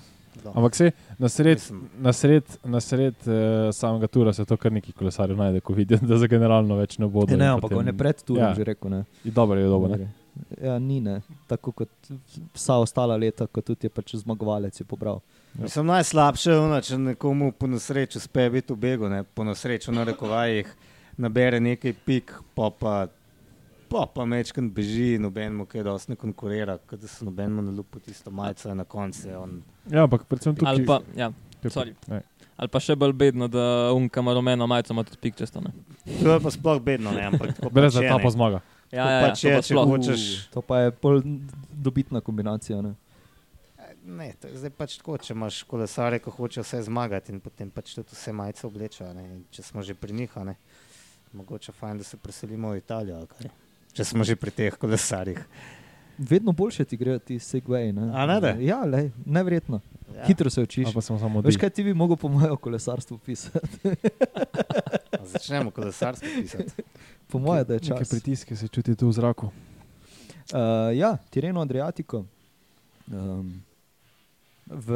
Ampak se na sred, na sred, na sred uh, samega tura se to kar neki kolesarjev najde, ko vidijo, da za generalno več ne bodo. Ja, ne, ampak potem- on je pred turom Ja. ja. že rekel. Ne. Je Dobro je, dobro. Ne? Ja, ni ne. Tako kot vsa ostala leta, kot tudi je pač zmagovalec je pobral. Mislim, najslabše je, ono, če nekomu po nesreči uspe biti v begu, ne, po nesreči na rekovajih nabere nekaj pik, pa pa, pa, pa mečken beži, noben mu kaj dosti ne konkurira, kot da se noben mu ne lupi tisto majico in na koncu on. Ja, ampak predvsem tukaj. Ali pa, ja, sorry. Ali pa še bolj bedno, da unka ima rumeno majico, ima tudi pikčasto. Ne. To je pa sploh bedno, ne, ampak tako Brez da ta pa zmaga. Ja, To ja, ja, pač to je, pa če hočeš. To pa je pol dobitna kombinacija. Ne. Ne, to je zdaj pač tako, če imaš kolesare, ko hočejo vse zmagati in potem pač tudi vse majice oblečejo. ne, in Če smo že pri njih, a ne, mogoče fajn, da se preselimo v Italijo. ali kaj. Če smo že pri teh kolesarjih. Vedno boljše ti grejo ti segwayi. Ne. A ne da? Ja, lej, neverjetno. Ja. Hitro se učiš. Ali pa smo samo Veš kaj ti bi mogel po mojem kolesarstvu pisati? Začnemo kolesarsko pisati. Po mojem, da je čas. pritiske se čuti tu v zraku. Uh, ja, Tireno Adriatico. Um, v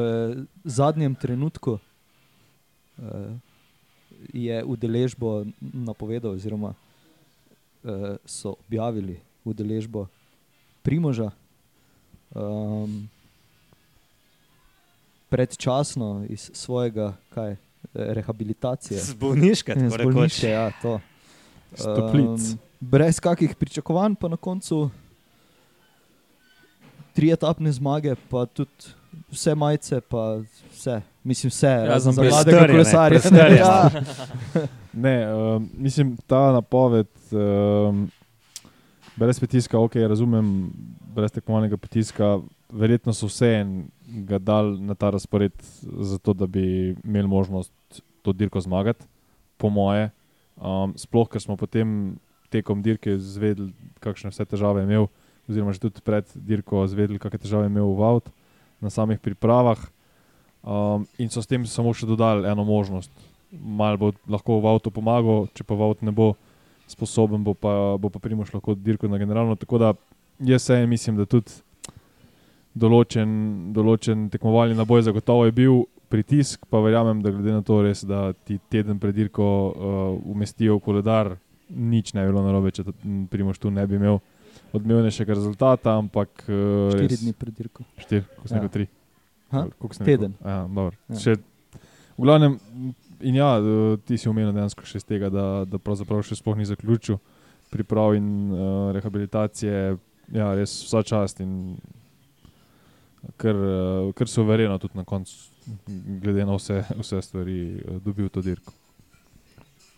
zadnjem trenutku uh, je udeležbo napovedal, oziroma uh, so objavili udeležbo Primoža. Um, predčasno iz svojega kaj, eh, rehabilitacije. Z bolniške, tako rekoč. ja, to. Stoplic. Um, brez kakih pričakovanj, pa na koncu tri etapne zmage, pa tudi vse majice, pa vse. Mislim, vse, razen za mladega Prestrjene, kolesarja. prestrjene. Ja. Ne, um, mislim, ta napoved, um, brez pritiska, ok, razumem, brez tekmovalnega pritiska, verjetno so vse ga dal na ta razpored, zato da bi imeli možnost to dirko zmagati, po moje. Um, sploh, ker smo potem tekom dirke zvedeli, kakšne vse težave je imel, oziroma že tudi pred dirko zvedeli, kakšne težave je imel v avtu na samih pripravah. Um, in so s tem samo še dodali eno možnost. Mal bo lahko v avtu pomagal, če pa v avtu ne bo sposoben, bo pa, pa Primoš lahko dirkal na generalno. Tako da jaz se mislim, da tudi določen, določen tekmovalni naboj zagotovo je bil pritisk, pa verjamem, da glede na to res, da ti teden pred dirko uh, umestijo v koledar, nič ne bi bilo narobe, če Primoš tu ne bi imel odmevnejšega rezultata, ampak uh, Štiri dni pred dirko. Štiri, ko sem Ja. rekel tri. Teden. Ja, dobro. Ja. Še, v glavnem, in ja, eh, ti si omenil dejansko še iz tega, da, da pravzaprav še sploh ni zaključil priprav in uh, rehabilitacije. Ja, res vsa čast in kar, uh, kar so verjeno tudi na koncu, glede na vse, vse stvari, uh, dobil to dirko.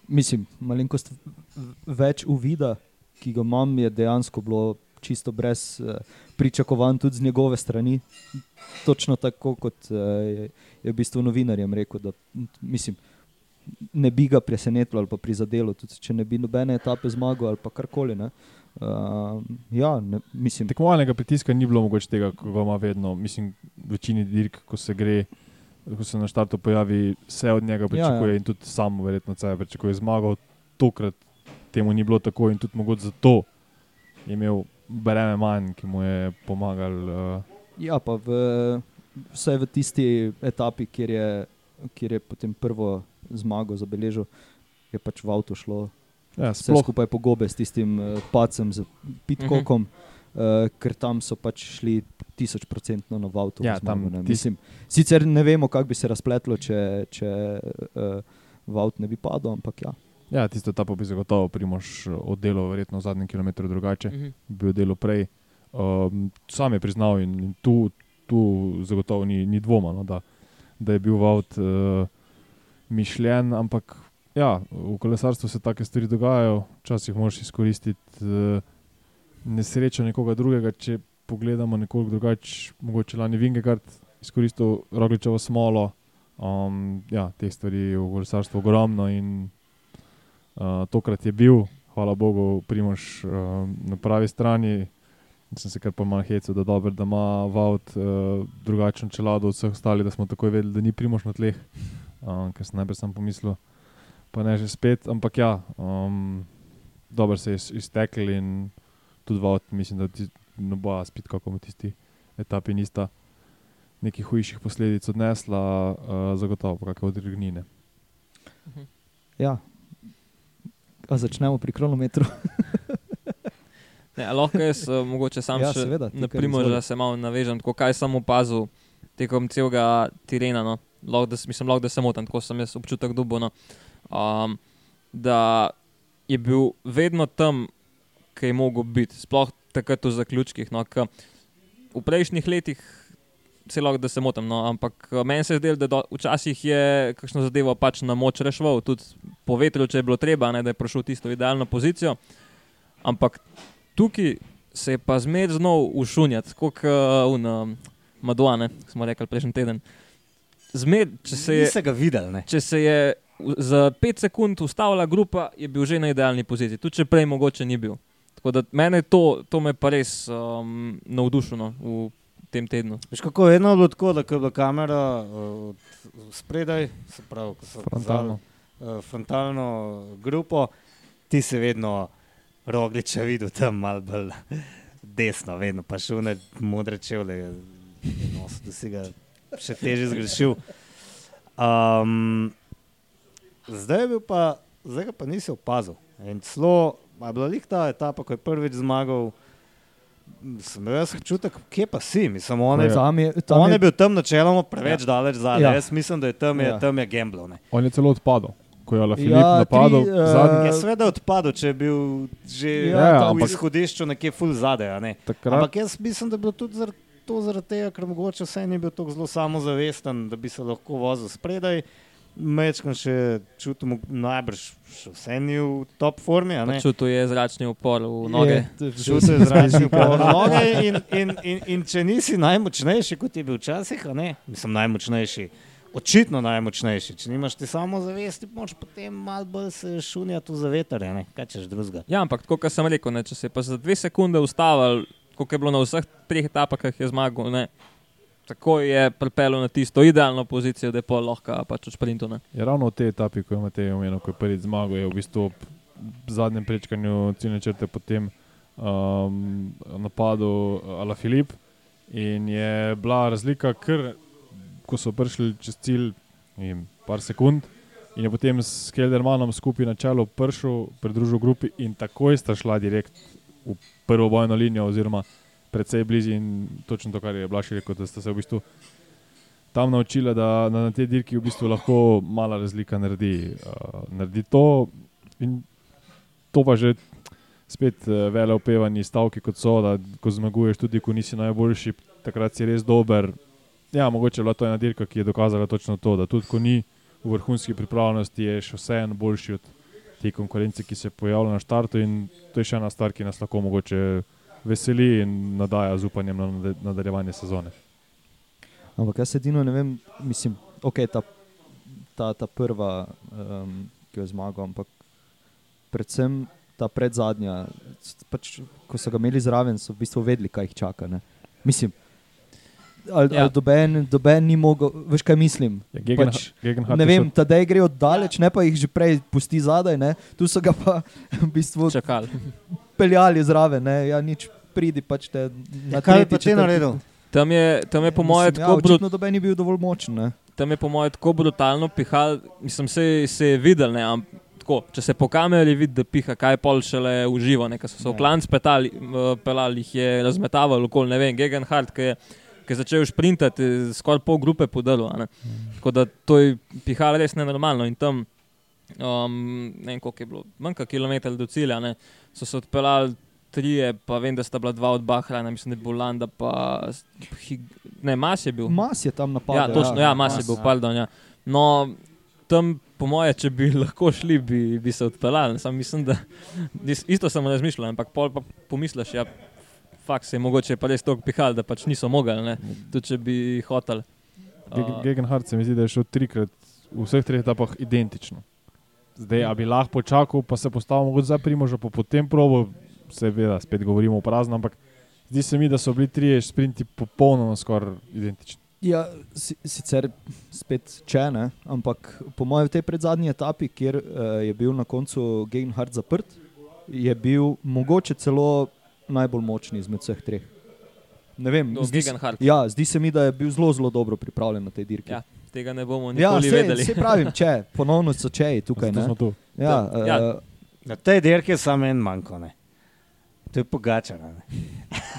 Mislim, malenkost več uvida, ki ga imam, je dejansko bilo čisto brez uh, pričakovanj, tudi z njegove strani. Točno tako, kot uh, je, je v bistvu novinarjem rekel, da mislim, ne bi ga presenetilo ali pa prizadelo, tudi če ne bi nobene etape zmagal ali pa karkoli. ne. Uh, ja, ne, mislim, Tekmovalnega pritiska ni bilo mogoče tega, kot ga ima vedno. Mislim, večini dirk, ko se gre, ko se na štartu pojavi, vse od njega pričakuje ja, ja. in tudi sam verjetno od sebe pričakuje zmago. Tokrat temu ni bilo tako in tudi mogoče zato je imel breme manj, ki mu je pomagal. Uh, Ja, pa v, vsaj v tisti etapi, kjer je, kjer je potem prvo zmago zabeležil, je pač v avtu šlo ja, vse sploh, skupaj po gobe s tistim uh, pacem, z pitkokom, uh -huh. uh, ker tam so pač šli tisoč procentno na avtu. Ja, tam tis- Mislim, sicer ne vemo, kako bi se razpletlo, če, če uh, v avtu ne bi padel, ampak ja. Ja, tisto etapo bi zagotovo Primož oddelal, verjetno v zadnjem kilometru drugače. Mhm. bil delo prej. Um, sam je priznal in, in tu, tu zagotovo ni, ni dvoma, no, da, da je bil Vaut uh, mišljen, ampak ja, v kolesarstvu se take stvari dogajajo, včasih moraš izkoristiti uh, nesrečo nekoga drugega. Če pogledamo nekoliko drugače, mogoče lani Vingegard izkoristil Rogličevo smolo. Um, ja, teh stvari je v kolesarstvu ogromno in uh, tokrat je bil, hvala Bogu, Primož uh, na pravi strani. Sem se kar po malo hecal, da, dober, da ima Vaut uh, drugačen čelado od vseh ostalih, da smo takoj vedeli, da ni Primož na tleh, um, ker sem najprej sam pomislil, pa ne že spet. Ampak ja, um, dobro se je iz- iztekel in tudi Vaut, mislim, da ti noba spet, kako mu tisti etapi nista nekih hujših posledic odnesla, uh, zagotovo pa kakšne odregnine. ja. A začnemo pri kronometru. Ne, lahko jaz uh, mogoče sam Ja, še seveda, na primer, da se malo navežem, tako kaj sem opazil tekom celega terena. No. Lahko, da, mislim, lahko, da se motim, tako sem jaz občutek dobil. No. Um, da je bil vedno tam, ki je mogel biti, sploh takrat v zaključkih. No, v prejšnjih letih se lahko, da se motim, no, ampak eh, meni se je zdelo, da do, včasih je kakšno zadevo pač na moč reševal, tudi po vetru, če je bilo treba, ne, da je prišel v tisto idealno pozicijo. Ampak tukaj se je pa zmeraj znov ušunjati, kot uh, Madonna, smo rekli prejšnji teden. Zmer, če se je, videli, ne? če se je za 5 sekund ustavila grupa, je bil že na idealni poziciji, tudi če prej mogoče ni bil. Tako da mene to, to me pa res um, navdušilo v tem tednu. Veš, kako je vedno bilo tako, da ko je bila kamera uh, od spredaj, se pravi, ko so Frontalno. kazali, uh, frontalno grupo, ti si vedno rogliče videl tam malo bolj desno, vedno pa šel na modre čevlje, no, da si ga še teže zgrešil. Um, zdaj, je bil pa, zdaj ga pa nisi opazil. In celo, je bila lih ta etapa, ko je prvič zmagal, sem imel občutek, kje pa si, mislim, on je, Tam je, tam on je, je bil tam načeloma preveč ja. daleč zadaj. Ja. Ja. Jaz mislim, da je tam, je, Ja. ja. tam je gamblo. Ne. On je celo odpadel, ko je Alafilip Ja, ja, napadal. tri, Tri, eh, zadnji, Je seveda odpadel, če je bil že Ja, ja, v ampak- izhodišču nekje full zadaj. a Ne? takrat, Ampak jaz mislim, da je bilo tudi zaradi, to zaradi tega, ker mogoče vse ni bil tako zelo samozavesten, da bi se lahko vozil spredaj. Mečkam še čutim, najbrž vse ni v top formi. Čutil je zračni upor v noge. Čutil je zračni upor v noge in, in, in, in če nisi najmočnejši, kot je bil včasih, mislim najmočnejši. Očitno najmočnejši. Če nimaš ti samo zavesti, moč potem malo bolj se šunjati v zavetrje, ne? kaj češ drugega. Ja, ampak kot sem rekel, ne, če se je pa za dve sekunde ustavil, kot je bilo na vseh treh etapah, ki jih je zmagal, ne, tako je pripeljal na tisto idealno pozicijo, da je pol lahko pač v sprintu. Je ravno v tej etapi, ko je Matej omenil, ko je prvič zmagal, je v bistvu ob zadnjem prečkanju ciljne črte potem um, napadel Ala Filip in je bila razlika, ker ko so prišli čez cilj, vem, par sekund. In je potem s Keldermanom skupaj na čelu prišel, pridružil grupi in takoj sta šla direkt v prvo bojno linijo, oziroma precej blizu. In točno to, kar je Blaž rekel, da sta se v bistvu tam naučila, da na, na tej dirki v bistvu lahko mala razlika naredi, uh, naredi to. In to pa že spet uh, vele opevani stavki, kot so, da ko zmaguješ, tudi ko nisi najboljši, takrat si res dober. Ja, mogoče je bila to ena dirka, ki je dokazala točno to, da tudi ko ni v vrhunski pripravljenosti, je še vseeno boljši od te konkurence, ki se pojavlja na štartu. In to je še ena stvar, ki nas lahko mogoče veseli in nadaja z upanjem na nadaljevanje sezone. Ampak jaz edino ne vem, mislim, ok, ta, ta, ta prva, um, ki jo je zmagal, ampak predvsem ta predzadnja, pač, ko so ga imeli zraven, so v bistvu vedeli, kaj jih čaka. Ne? Mislim, ali, Ja. ali doben, doben ni mogel, veš kaj mislim. Ja, Gegen, Pač, Gegenhardt Ne vem, šel- tadej gre oddaleč, ne pa jih že prej pusti zadaj, ne? tu so ga pa v bistvu Čakal. peljali zraven, ne? ja nič pridi pač te na Kaj je tretji, pa ti naredil? Tam je, tam je po mojem Mislim, tako, ja, brut, očitno doben ni bil dovolj močen. Ne? tam je po mojem tako brutalno pihal, mislim, se, se je videl, ne, am, tako, če se po kameri vidi, da piha, kaj pol šele uživa, ne, so se v Ja. klanc petali, pelali, jih je razmetaval okoli, ne vem, Gegenhardt, ki je, ki je začel šprintati, skoraj pol grupe podalo. a ne. Tako da to je pihalo res nenormalno in tam, um, ne vem koliko je bilo, manj kot kilometr do cilja, ne, so se odpeljali trije, pa vem, da sta bila dva od Bahrajna, mislim, da je bil Landa, pa Hig- ne, Mas je bil. Mas je tam napadel. Ja, točno, ja, Mas je bil, pardon. Ja. No, tam, po moje, če bi lahko šli, bi, bi se odpeljali. Sam mislim, da is- isto sem razmišljal, ampak pol pa pomisliš, ja, fakt se je mogoče pa res toliko pihal, da pač niso mogli, ne, tudi če bi. Gegen- Uh, Gegenhardt se mi zdi, da je šel trikrat v vseh treh etapah identično. Zdaj, a bi lahko počakal, pa se postavil mogoče za primoža, pa potem probo, seveda, spet govorimo o prazno, ampak zdi se mi, da so bili trije sprinti popolnoma skoraj identični. Ja, si, sicer spet če ne, ampak po mojem v tej predzadnji etapi, kjer uh, je bil na koncu Gegenhardt zaprt, je bil mogoče celo najbolj močni izmed vseh treh. Ne vem, Do zdi, ja, zdi se mi, da je bil zelo, zelo dobro pripravljen na tej dirki. Ja, Tega ne bomo ja nikoli se, vedeli. se pravim, če, ponovno so čeji tukaj. Ne? smo tu. Ja, Da, ja. uh, Na tej dirki je samo en manjko. Ne? To je pogačar.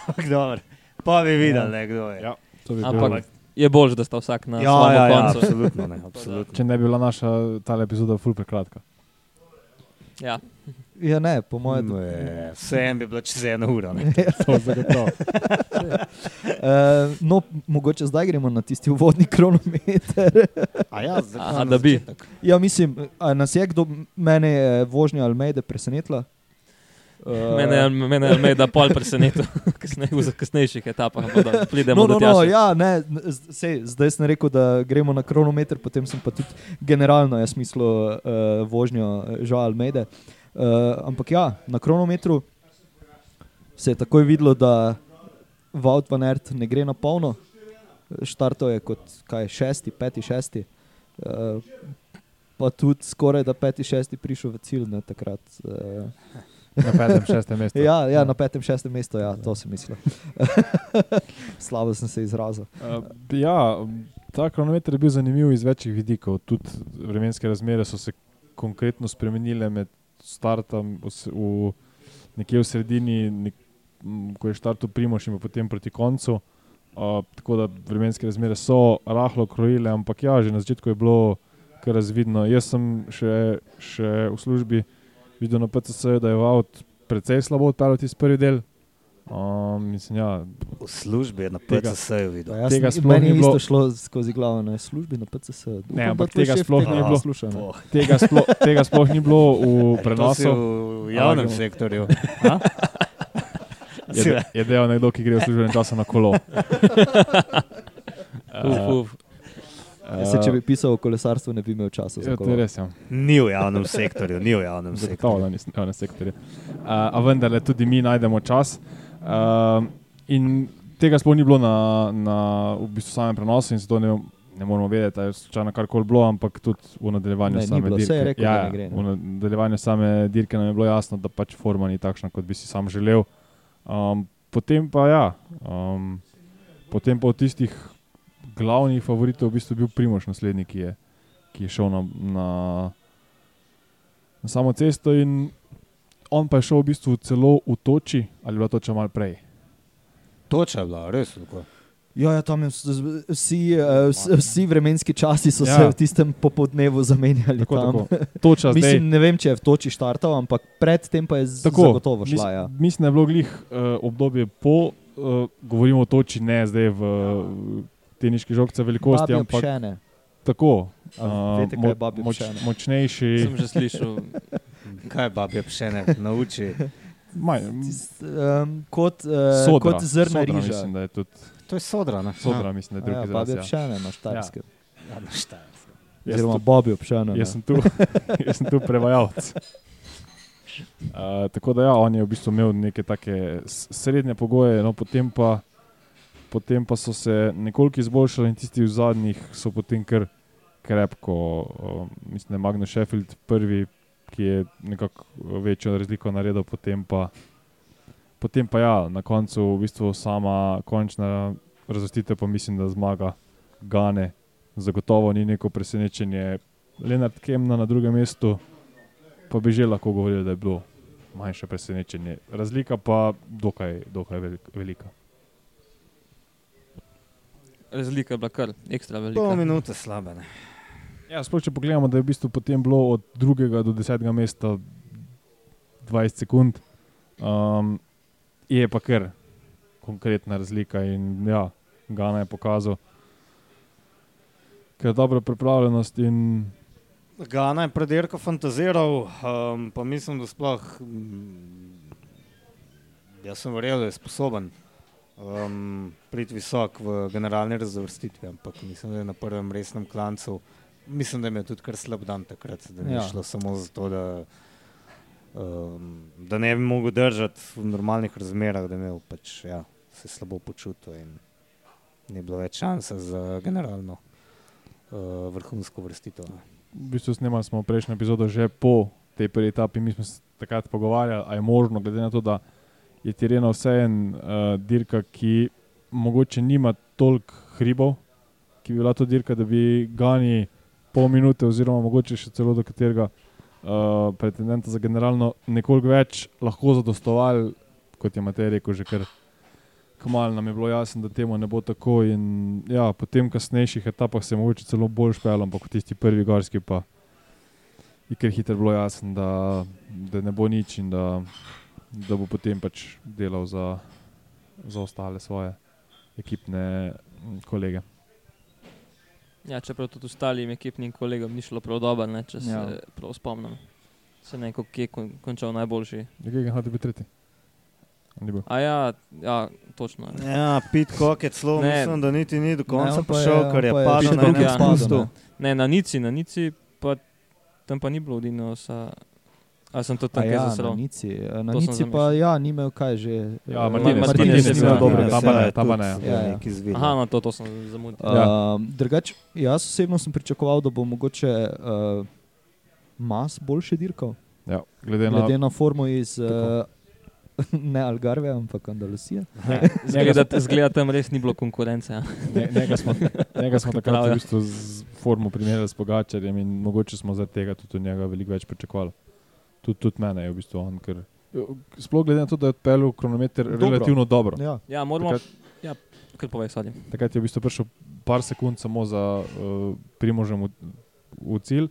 Ampak dobro. Pa bi videl, ne, kdo je. Ja, to bi Ampak bilo. je bolj, da sta vsak na ja, svojem ja, ja, koncu. absolutno. Ne, absolutno. Če ne bi bila naša ta epizoda ful prekratka. Ja. ja, ne, po mojem. Ne, Vse en bi bilo čez eno uro. ne. To zagotovo. Uh, no, mogoče zdaj gremo na tisti uvodni kronometer. A ja, zdaj Aha, da bi. začetek. ja, mislim, a nas je kdo, mene je vožnja Almeide presenetila. Uh, Mene, je- mene je Almeida pol presenetil kasnej, v kasnejših etapah, da pridemo No, do no, tega. no, ja, ne, z- sej, zdaj sem rekel, da gremo na kronometer, potem sem pa tudi generalno jaz mislil uh, vožnjo Žal Almeide. Uh, ampak ja, na kronometru se je takoj videlo, da Vaut van Ert ne gre na polno. Štartov je kot kaj, šesti, peti, šesti. Uh, pa tudi skoraj da peti, šesti prišel v cilj ne, takrat. Uh, Na petem, šestem mestu. ja, ja, na petem, šestem mestu, ja, to sem mislil. Slabo sem se izrazil. Uh, ja, ta kronometer je bil zanimiv iz večjih vidikov. Tudi vremenske razmere so se konkretno spremenile med startom v, nekje v sredini, nek, ko je štartil Primoš in potem proti koncu. Uh, tako da vremenske razmere so rahlo krojile, ampak ja, že na začetku je bilo kar razvidno. Jaz sem še, še v službi videl na PCS, da je Vaut precej slabo odpeljal tisti prvi del. Um, mislim, ja, V službi je na PCS-ju videl. Ja, Tega sploh ni bilo. isto šlo skozi glavo na službi na PCS. Upam, Ne, ampak tega sploh tega ni bilo. ne. Boh. tega, sploh, tega sploh ni bilo v si prenosu. v javnem Ampak- sektorju. Je, je dejal nekdo, ki gre v službenem času na kolo. Uf, uf. Jaz Se, če bi pisal o kolesarstvu, ne bi imel časa za Ja, to je res. Ja. Ni v javnem sektorju, ni v javnem Zagotovo, sektorju. da nisem javne sektorje. Uh, a vendarle tudi mi najdemo čas. Uh, in tega sploh ni bilo na, na v bistvu samem prenosu, in zato ne, ne moramo vedeti, ali je slučajno karkoli bilo, ampak tudi v nadaljevanju Ne, ni same bilo, dirke. rekel, ja, ne gre, ne. v nadaljevanju same dirke nam je bilo jasno, da pač forma ni takšna, kot bi si sam želel. Um, potem pa ja. Um, Potem pa od tistih glavnih favoritov v bistvu bil Primož, naslednji, ki je, ki je šel na, na, na samo cesto. In on pa je šel v bistvu celo v toči, ali je bila toča malo prej. Toča je bila, res. tako. Ja, ja, tam je vs- vs- vsi, uh, vs- vsi vremenski časi so ja. se Ja. v tistem popoldnevu zamenjali. Tako, tam. tako. Toča zdaj. Mislim, ne vem, če je v toči štartal, ampak predtem pa je Tako, zagotovo mis- šla. Ja. Mislim, da je bilo glih uh, obdobje po, uh, govorimo o toči, ne zdaj v uh, teniški žogce velikosti, Babje ampak pšene. tako. A kaj je babje pšene? močnejši. Sem že slišal. Kaj babje pšene nauči? Maj, Tis- Um, kot, uh, sodra, kot zrna sodra, riža. Mislim, da je tudi To je sodra, ne? sodra, mislim, da je Ja, drugi babje. Ja. pšene na štajerskem. Ja, na Štajerskem. Jaz Oziroma tu- babje pšene. Jaz sem tu, jaz sem tu prevajalec. Uh, tako da ja, on je v bistvu imel neke take srednje pogoje, no, potem, pa, potem pa so se nekoliko izboljšali in tisti v zadnjih so potem kar krepko, uh, mislim, da je Magnus Sheffield prvi, ki je nekako večjo razliko naredil, potem pa, potem pa ja, na koncu v bistvu sama končna razvrstitev pa mislim, da zmaga Gane. Zagotovo ni neko presenečenje. Leonard Kemna na drugem mestu, pa bi že lahko govorili, da je bilo manjše presenečenje. Razlika pa dokaj, dokaj velik- velika. Razlika je bila kar ekstra Pol velika. minute slabe. Ne? Ja, sploh če pogledamo, da je v bistvu potem bilo od drugega do desetega mesta 20 sekund, um, je pa kar konkretna razlika in ja, Gana je pokazal, ker je dobra pripravljenost in Gana je pred dirko fantaziral, um, pa mislim, da sploh. mm, Jaz sem verjel, da je sposoben um, priti visok v generalni razvrstitvi, ampak mislim, da je na prvem resnem klancu. Mislim, da je imel tudi kar slab dan takrat, da ni Ja. šlo samo zato, da, um, da ne bi mogel držati v normalnih razmerah, da je imel pač, ja, se slabo počutil in ni bilo več šanse za generalno uh, vrhunsko vrstitev. v bistvu snemali smo prejšnjo epizodo že po tej prvi etapi. Mi smo se takrat pogovarjali, ali je možno, glede na to, da je Tirena vseeno uh, dirka, ki mogoče nima toliko hribov, ki bi bila to dirka, da bi Gani pol minute, oziroma mogoče še celo do katerega uh, pretendenta za generalno nekoliko več lahko zadostovali, kot je Matej rekel, že kar. Kmal nam je bilo jasno, da temu ne bo tako. In, ja, po tem kasnejših etapah se je mogoče celo bolj špel, ampak v tisti prvi gorski pa je kar hitro bilo jasno, da, da ne bo nič in da, da bo potem pač delal za, za ostale svoje ekipne kolege. Ja, čeprav tudi ostalim ekipnim kolegom ni šlo prav dobro, ne, če se Ja. prav spomnim. Se ne, kako je kon, končal najboljši. Nekaj ga hodi biti tretji. Bil. A ja, ja točno. Ja, Pit Kok je celo, Ne. mislim, da niti ni do Ne, konca je- prišel, on ker je pa je padel še na enem spustu. ne. Ne, na Nici, na Nici, pa tam pa ni bilo odino. Sa... A sem to tam Ja, na zasral? Nici, eh, na Nici pa ja, ni imel kaj že. Ja, eh, Martinez, Martinez je ni imel dober, dobrega. ta pa ne, ta pa ne. Ja, ja. Aha, no to, to sem zamudil. Uh, Ja. Drugač, jaz osebno sem pričakoval, da bo mogoče uh, Mas boljše dirkal. Ja, glede na Glede na formo iz uh, ne Algarve, ampak Andalusije. Zgleda, zgleda tam res ni bilo konkurence. Ja. Ne, njega smo, njega smo takrat v ja. bistvu z formo primerjali s Pogačarjem in mogoče smo zaradi tega tudi od njega veliko več pričakovali. Tudi, tudi mene je v bistvu on, ker sploh glede na to, da je odpeljal kronometer Dobro. relativno dobro. Ja. ja, moramo. Takrat- Ja, kar povej, sadim. Takrat je v bistvu prišel par sekund samo za uh, primožem v, v cilj.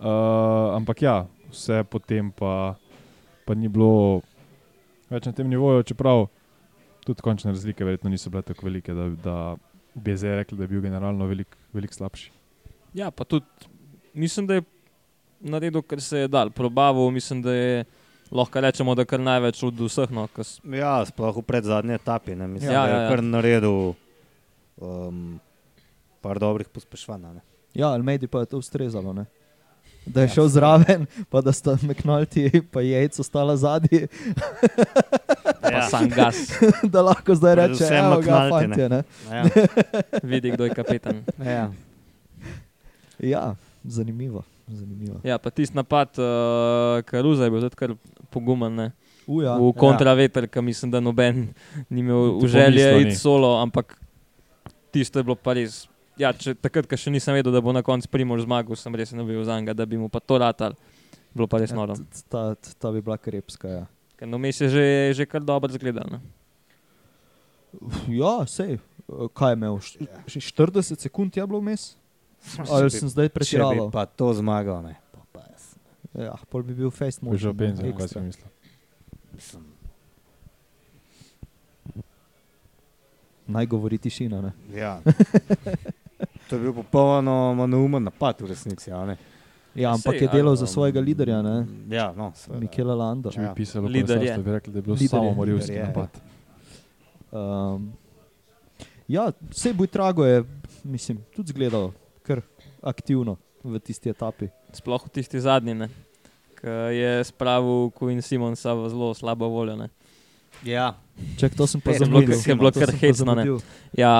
Uh, ampak ja, vse potem pa, pa ni bilo več na tem nivoju, čeprav tudi končne razlike verjetno niso bile tako velike, da, da bi zdaj rekli, da je bil generalno veliko velik slabši. Ja, pa tudi mislim, da je naredil, kar se je dal. Probavo, mislim, da je lahko rečemo, da kar največ od vseh. No, kas, Ja, sploh v predzadnji etapi. Ne? Mislim, Ja, ja, da je ja, ja. kar naredil um, par dobrih pospešvanj. Ja, Almeidi pa je to ustrezalo. Ne? Da je šel zraven, pa da sta McNulty in jajco stala zadnji, pa Ja. sam gas, da lahko zdaj reče: Predvsem Evo ga, McNulty, fantje, ne? Ja. vidi, kdo je kapetan. Ja. Ja, zanimivo. Zanimivo. Ja, pa tisti napad, uh, Karuza je bil tudi kar pogumen. Ne? Uja, v kontraveter, ki mislim, da noben ni imel v želji iti solo, ampak tisto je bilo pa res. Ja, če, takrat, ko še nisem vedel, da bo na koncu Primož zmagal, sem res ne bil za njega, da bi mu pa to ratal. Bilo pa res Ja, noro. ta, ta bi bila krepska. Ja, Ker no, mes je že, že kar dobro zgledal. Ne? ja sej. Kaj je imel? Št- še 40 sekund je bilo vmes? Ali sem zdaj pretiraval? pa to zmagal, ne. Pa, pa jaz, Ja, pol bi bil face Že v motion. penzijo, kaj si ekstra. mislil. mislim, Naj govori tišina. Ne? ja. To je bil popolnoma neumen napad v resnici. a ne. Ja, ampak Sej, je delal za svojega liderja, ne? Ja, no, seveda. Mikela Landa. Če bi Ja. pisalo naslovstvu, bi rekli, da je bil Lider je, samomorilski lider je. napad. Um, ja, vse boj trago je, mislim, tudi zgledal aktivno v tisti etapi. Sploh v tisti zadnji, ne? ki je spravil Queen Simonsa v zelo slabo voljo. Ne? Ja, Čak, to sem pa. Queen je bilo To kar hecno. Ja,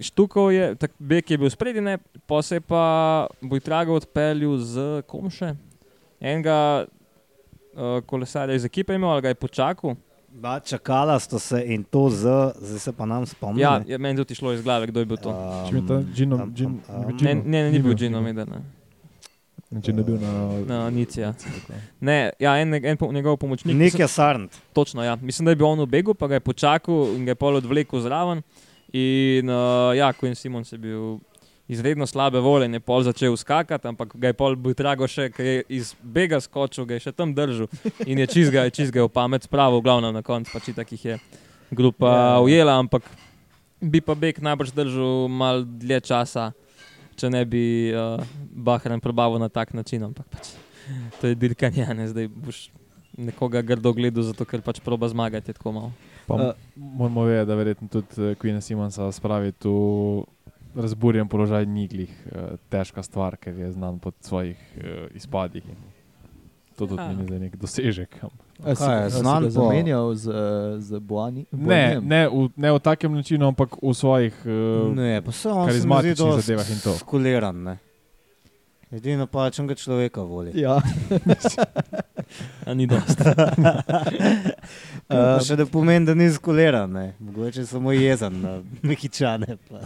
Štukov je, tak, Bek je bil spredi, ne, pa se je pa Bojtrago odpeljal z Komše. Enega uh, kolesarja iz ekipe je imel, ali ga je počakal. Ba, čakala sta se in to z, zdaj se pa nam spomnim. Ja, je meni tudi šlo iz glave, kdo je bil to. Um, Če mi ta Gino, um, Gino, um, bil Ne, ne, ne, ni bil Gino Meder. Ne. Če ne bil na, Na Nici, ja. Ne, ja, en, en po, njegov pomočnik. Nik mislim- je Sarnt. Točno, ja. Mislim, da je bil on v begu, pa ga je počakal in ga je pol odvlekel zraven. In uh, ja, Queen Simons je bil izredno slabe volje, in je pol začel skakati, ampak ga je pol bil trago še, ker je iz bega skočil, ga je še tam držal in je čizga, čizga v pamet spravil, glavno na koncu, pač takih je grupa Ja. ja. ujela, ampak bi pa beg najbrž držal mal dlje časa, če ne bi uh, Bahrain probavil na tak način, ampak pač to je dirkanje, ne zdaj boš nekoga grdo gledal, zato ker pač proba zmagati je tako malo. Pa Uh, moramo vedeti, da verjetno tudi eh, Queen Simonsa spravi tu razburjen položaj niglih, eh, težka stvar, ker je znan po svojih eh, izpadih. To tudi Ja. ni za nek dosežek. je, si znan po- zamenjal z, eh, z Boani? Ne, ne, v, ne v takem načinu, ampak v svojih. Ne, pa se on se mi zdi karizmatičnih zadevah in to. Skuliran, ne. Edino pa, če ga človeka voli. Ja. A ni dosti. Uh, še da pomeni, da ni skuliran, ne. Mogoče samo jezen na mehičane. Pa.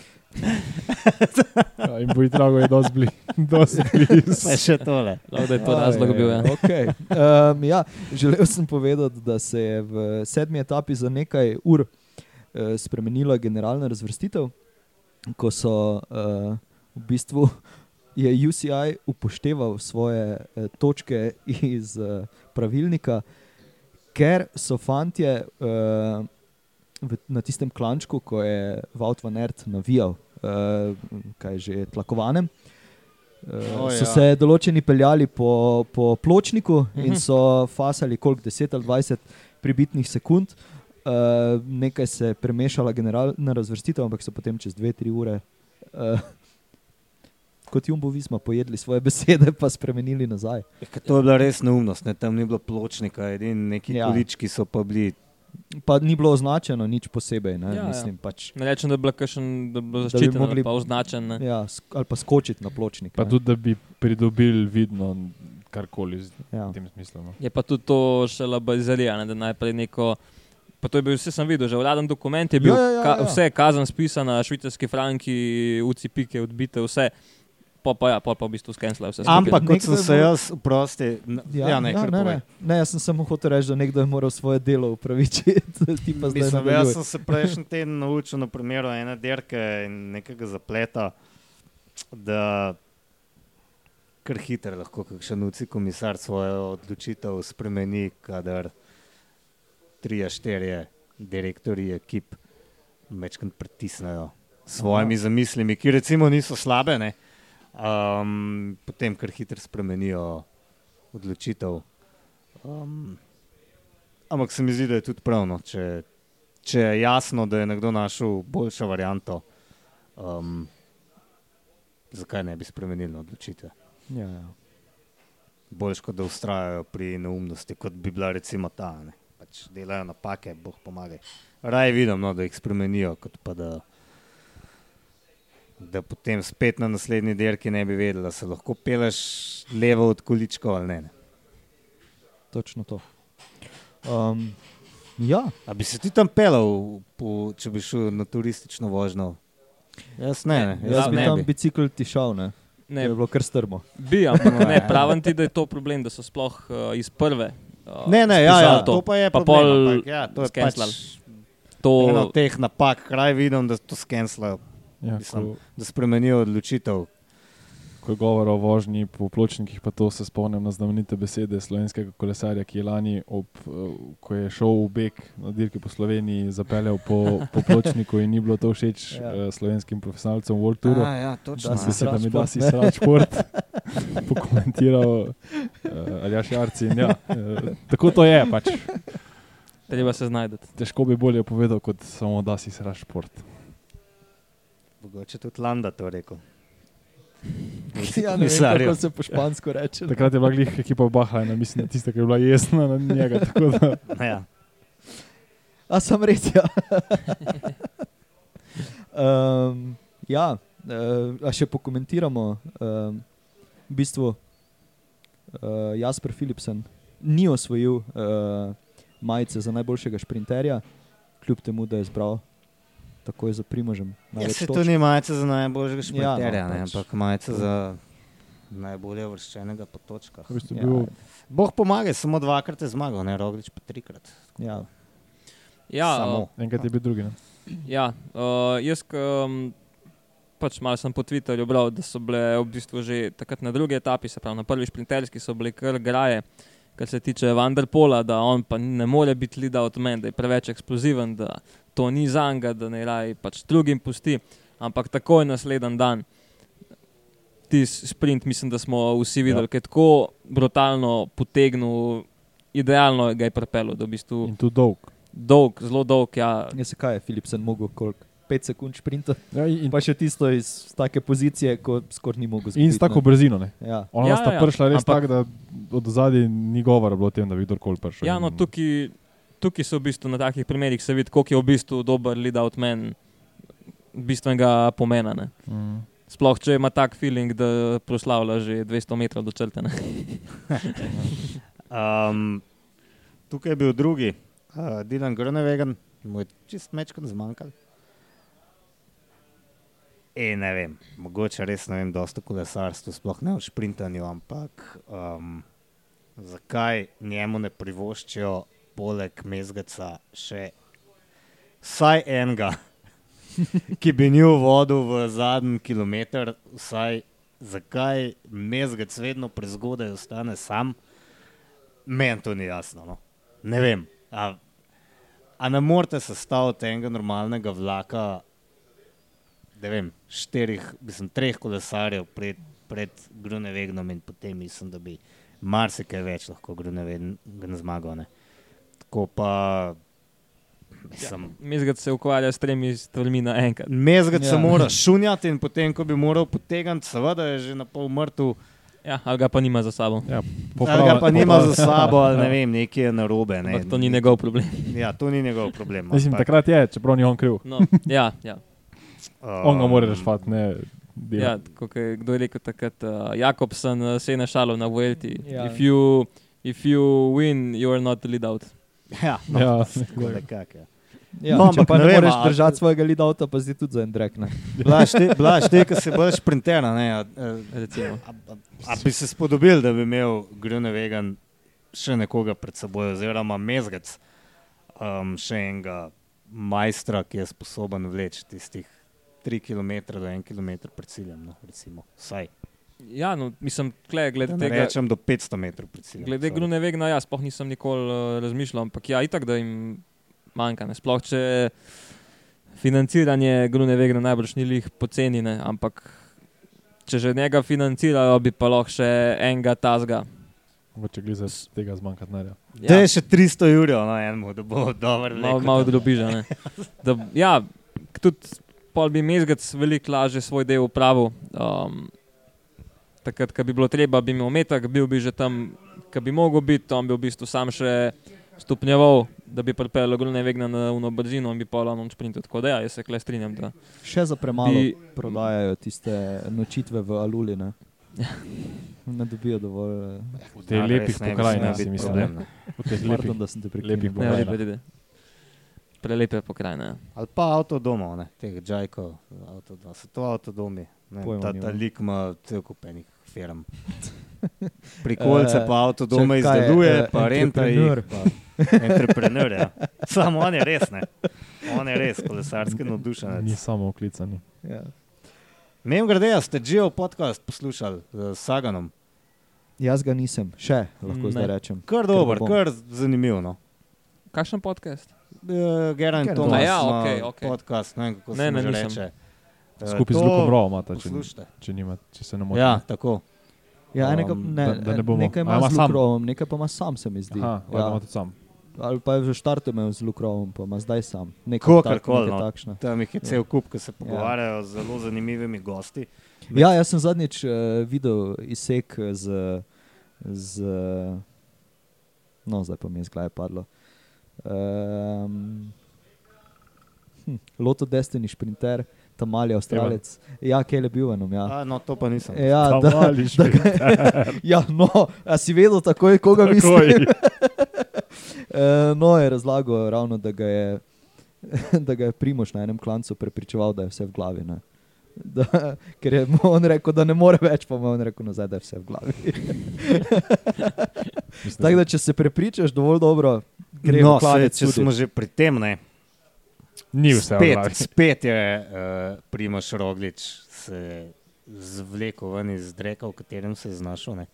ja, in bo drago je dosti bli- blizu. pa še tole. Lahko da je to razlog bil. Ja. Okay. Um, ja, želel sem povedati, da se je v sedmi etapi za nekaj ur uh, spremenila generalna razvrstitev, ko so uh, v bistvu je UCI upošteval svoje uh, točke iz uh, pravilnika, ker so fantje uh, v, na tistem klančku, ko je Vaut van Ert navijal, uh, kaj že tlakovanem. Uh, O, so ja. se določeni peljali po, po pločniku uh -huh. in Mhm. so fasali koliko 10 ali 20 pribitnih sekund. Uh, nekaj se je premešala generalna razvrstitev, ampak so potem čez 2-3 ure, uh, kot Jumbo Visma, pojedli svoje besede, pa spremenili nazaj. Ja, ker To je bila res neumnost, ne? tam ni bilo pločnika, edini neki Ja. ja. količki so pa bili. Pa ni bilo označeno nič posebej, ne, Ja, ja, ja. mislim pač. Ne rečem, da je bilo kakšen, da bi zaščiteno, mogli- pa označen. Ne. Ja, ali pa skočiti na pločnik. Pa ne. tudi, da bi pridobili vidno karkoli z ja. tem smislom. No. Je pa tudi to še labazarija, ne, da najprej neko. Pa to je bil, vse sem videl, že uraden dokument je bil, Ja, ja, ja, ka, ja. vse je kazen spisana, švicarski franki, UCP-ke odbite, vse. Pa pa ja, pol pa v bistvu skenslal vse. Ampak kot sem se jaz, prosti, ja, ja, ne, ja, ne, ne, ne, jaz sem samo hotel reči, da nekdo je moral svoje delo upravičiti. Pa Mislim, jaz sem se prejšnji teden naučil na primeru ene dirke in nekega zapleta, da kar hitro lahko kakšen uci komisar svojo odločitev spremeni, kadar tri, štiri direktori ekip večkrat pritisnejo svojimi Aha. zamislimi, ki recimo niso slabe, ne, um, potem kar hitro spremenijo odločitev. Um, ampak se mi zdi, da je tudi pravno, če, če je jasno, da je nekdo našel boljšo varianto, um, zakaj ne bi spremenili odločitve. Ja, ja. Boljš, kot da ustrajajo pri neumnosti, kot bi bila recimo ta. Ne. Pač delajo napake, boh pomaga. Raje vidim, no, da jih spremenijo, kot pa da, da potem spet na naslednji dirki ne bi vedela, da se lahko peleš levo od količkov ali ne. ne. Točno to. Um, ja, A bi se ti tam pelal, po, če bi šel na turistično vožnjo? Jaz ne, ne. jaz Jaz bi ne tam bi. bicikl tišal, ne. Ne, Je bilo kar strmo. bi, ampak ne, pravim ti, da je to problem, da so sploh uh, iz prve. Uh, Ne, ne, ja, ja, spisali to pa je Pa problem, pol ampak ja, to je pač skenslali. ena To, od teh napak, kraj vidim, da to skenslajo, Ja, Mislim. ko, da spremenijo odločitev. ko je govor o vožnji po pločnikih, pa to se spomnim na znamenite besede slovenskega kolesarja, ki je lani, ob, eh, ko je šel v beg na dirki po Sloveniji, zapeljal po, po pločniku in ni bilo to všeč Ja. ja. slovenskim profesionalcem v World Touru. Ja, točno. Da si da mi da si šport, srad šport, pokomentiral uh, Aljaš Jarci. in Ja, uh, tako to je, pač. treba se znajti. težko bi bolje povedal, kot samo da si srad šport. Mogoče tudi Landa to rekel. Ja, ne vem, kako se po špansko reče. Takrat je bila glih ekipa Bahajna, mislim, da tista, ki je bila jesna na njega. tako Da, Ja. A sem res, ja. um, ja, uh, a še pokomentiramo. Um, v bistvu uh, Jasper Philipsen ni osvojil uh, majice za najboljšega šprinterja, kljub temu, da je zbral takoj za primožem. Ja, največ se to ni majica za najboljšega Ja, šprinterja, no, ja, pač. ampak majica za najbolje vrščenega po točkah. v bistvu Ja, bil, Bog pomaga, samo dvakrat je zmagal, ne Roglič pa trikrat. ja. Ja, Samo. uh, enkrat je bil drugi. Ne? ja uh, jaz um, pač malo sem po Twitterju bral, da so bile v bistvu že takrat na drugi etapi, se pravi na prvi šprinterski, so bile kar graje. Kar se tiče Vanderpola, da on pa ne more biti lead out man, da je preveč eksploziven, da to ni za njega, da ne raj pač drugim pusti. Ampak takoj naslednji dan, tisti sprint, mislim, da smo vsi videli, ja. ki je tako brutalno potegnil, idealno ga je pripeljal, v bistvu In tu dolg. dolg, zelo dolg. Ja, Ja, se kaj je Philipsen mogel, koliko? 5 sekund sprinta, Ja, in, in, pa še tisto iz take pozicije, ko skoraj ni mogel in s tako brzino. Ne? Ja. Ona Ja, sta ja, ja, prišla res ampak- tako, da od zadaj ni govora bilo o tem, da bi kdorkoli prišel. Ja, no, tukaj, tukaj so v bistvu na takih primerih se vidi, koliko je v bistvu dober lead out man bistvenega pomena. Ne. Mm. Sploh, če ima tak feeling, da proslavlja že 200 metrov do črte. ne. Um, tukaj je bil drugi, uh, Dylan Grunewegen, mu je čist mečkam zmanjkalo. E, ne vem, mogoče res ne vem, dosta kolesarstva, sploh ne v šprintanju, ampak um, zakaj njemu ne privoščijo poleg mezgaca še vsaj enega, ki bi nju vodil v zadnji kilometr, vsaj zakaj mezgac vedno prezgodaj ostane sam, meni to ni jasno. No? Ne vem. A, a ne morete sestaviti enega normalnega vlaka, ne vem, štirih, mislim, treh kolesarjev pred, pred Grunewegnom in potem mislim, da bi marsikaj več lahko Grunewegen zmagal. Ne? Tako pa, mislim, Mizgat se ukvarja s tremi stvarmi naenkrat. Mezgac Ja. se mora šunjati in potem, ko bi moral potegniti, seveda je že na pol mrtev, Ja, ali ga pa nima za sabo. Ja, ali ga pa nima za poprava- sabo, ali ne Ja. vem, nekaj je narobe. Ne. Ampak to ni njegov problem. Ja, to ni njegov problem. Mislim, takrat je, čeprav ni on kriv. No, ja, ja. On ga mora um, rešiti, ne ja dela. kot je kdo je rekel takrat, uh, Jakobsen uh, se je našalil na Vuelti. Ja. If, you, if you win, you are not the lead out. Ja, no, Ja, tako nekako, ja. Ja, No, ampak pa ne ne, moreš a- držati svojega lidauta, pa zdaj tudi za en drek. Ne? Blaž, te, blaž, te, ki se bolj šprintera. Ne, a, a, Recimo. a, a, bi se spodobil, da bi imel Grunewegen še nekoga pred seboj, oziroma Mezgac, um, še enega majstra, ki je sposoben vleči tistih 3 km do 1 km pred ciljem. No, recimo. Ja, no, mislim, tle, glede ne tega. rečem do 500 metrov pred ciljem. Glede. Grune Vegna, ja, sploh nisem nikoli uh, razmišljal, ampak ja, itak, da jim manjka. Ne. Sploh če financiranje Grune Vegna najbrž ni lih poceni, ne, ampak če že njega financirajo, bi pa lahko še enega tazga. Mogoče gre za tega zmanjkati narja. Da je še 300 jurjev na enem, da bo dobro. malo, malo drobiža. ne. Da, ja, k- tudi pol bi mezgac veliko lažje svoj del upravil. Um, takrat, ko bi bilo treba, bi imel metak, bil bi že tam, ki bi mogel biti, on bi v bistvu sam še stopnjeval, da bi pripeljal grune vegna na uno brzino in bi pa on sprintil. Tako da ja, jaz se kle strinjam. Da. Še za premalo Bi- prodajajo tiste nočitve v Aluli. Ne, ne dobijo dovolj. eh, V teh Ja, lepih ne bi pokrajinah mislim. teh Pardon, lepih. da sem te lepih prekinil. pokrajinah. Prelepe pokrajine. Ali pa avtodomov, ne, teh džajkov, avtodom, so to avtodomi. Ne, Pojma ta, ta lik ima cel kupenih firm. Prikolce Eh, pa avtodome izdeluje, eh, pa renta jih. entrepreneur. ja. Samo on je res, ne. On je res kolesarski Ni navdušenec. samo oklicani. Ja. Mem grede, a ste Geo podcast poslušali z Saganom? Jaz ga nisem, še lahko Ne. zdaj rečem. Kar Ker dober, bom. kar zanimiv. No. Kakšen podcast? Uh, Geran Ker Tomas ja, ima okej, okej. podcast, ne vem kako Ne, se ne, nisem. reče. Eh, Skupaj z to Lukom Brovom, imata, če, če, nima, če se ne motim. Ja, tako. Ja, Um, ne, da- da ne bomo- nekaj A ima ima z sam? Lukrovom, nekaj pa ima sam, se mi zdi. Aha, ja. ja. tudi sam. Ali pa je že štartu imel z Lukrovom, pa ima zdaj sam. Nekaj Kakorkoli, tak, nekaj no. takšna. Tam jih je cel kup, ki se pogovarjajo z zelo zanimivimi gosti. Ja, jaz sem zadnjič uh, videl izsek z, z. No, zdaj pa mi je z glave padlo. Um, hm, Loto Destiny, šprinter, tam mali avstralec. Ja, kje je bil enom. Ja. A, no, to pa nisem. Ja, da, da ga, ja, no, a si vedel takoj, koga mislim? Uh, no, je razlagal ravno, da ga je, da ga je Primoš na enem klancu prepričeval, da je vse v glavi. Ne. Da, ker je on rekel, da ne more več, pa mu je on rekel nazaj, da je vse v glavi. Tako da, če se prepričaš dovolj dobro, greš no, v klanec. saj, če smo že pri tem, ne. Ni vse v spet, spet je uh, Primoš Roglič se zvlekel ven iz dreka, v katerem se je znašel. Ne.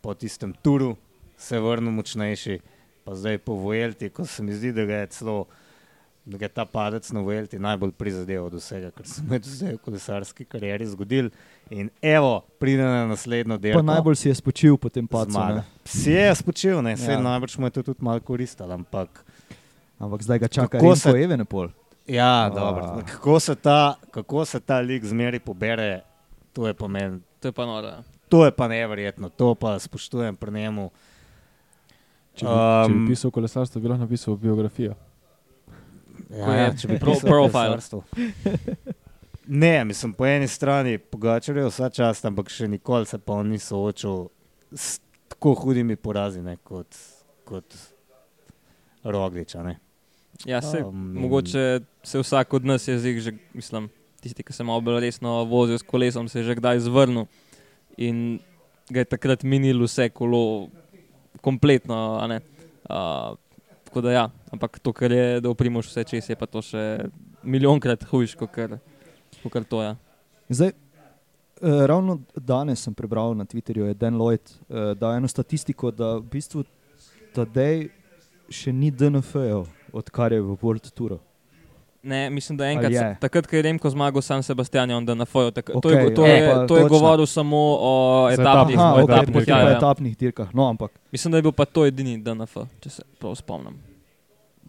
Po tistem turu se vrnil močnejši, pa zdaj po Vojelti, ko se mi zdi, da ga je celo. Da je ta padec na Vojelti najbolj prizadel od vsega, kar se mu je zdaj v kolesarski karieri zgodil. In evo, pride na naslednjo Pa dirko. najbolj si je spočil po tem padcu. Si je spočil, ne, ja. Ja. najbrž mu je to tudi malo koristilo, ampak Ampak zdaj ga čaka Kako se- Evenepol. Ja, A. dobro. Kako se ta, kako se ta lik zmeri pobere, to je pa meni. To je pa noro. ja. To je pa neverjetno, to pa spoštujem pri njemu. Če bi, če bi Um, pisal kolesarstvo, bi lahko napisal biografijo. Ko je če bi pro- kolesarstvo. Ne, mislim, po eni strani Pogačar je vsa čast, ampak še nikoli se pa on ni soočil s tako hudimi porazi ne, kot, kot Rogliča. Ne. Ja, se, Um, mogoče se vsak od nas jezik, že, mislim, tisti, ki se malo bolj resno vozijo s kolesom, se je že kdaj zvrnil in ga je takrat minil vse kolo, kompletno. a ne. Uh, tako da ja, ampak to, kar je, da oprimoš vse čez, je pa to še milijonkrat hujš, kot kar, kot kar to je. Zdaj, eh, ravno danes sem prebral na Twitterju, je Dan Lloyd eh, dal eno statistiko, da v bistvu tadej še ni DNF-jev, odkar je v World Touru. Ne, mislim, da enkrat, je? takrat, ko je Remko zmagal, sam Sebastian je on na fojo. To, Okej, je, to, ja, je, pa to je točno. govoril samo o etapnih, etapnih, Aha, o etapnih, potem ja, ja. etapnih dirkah. No, ampak Mislim, da je bil pa to edini DNF, če se prav spomnim.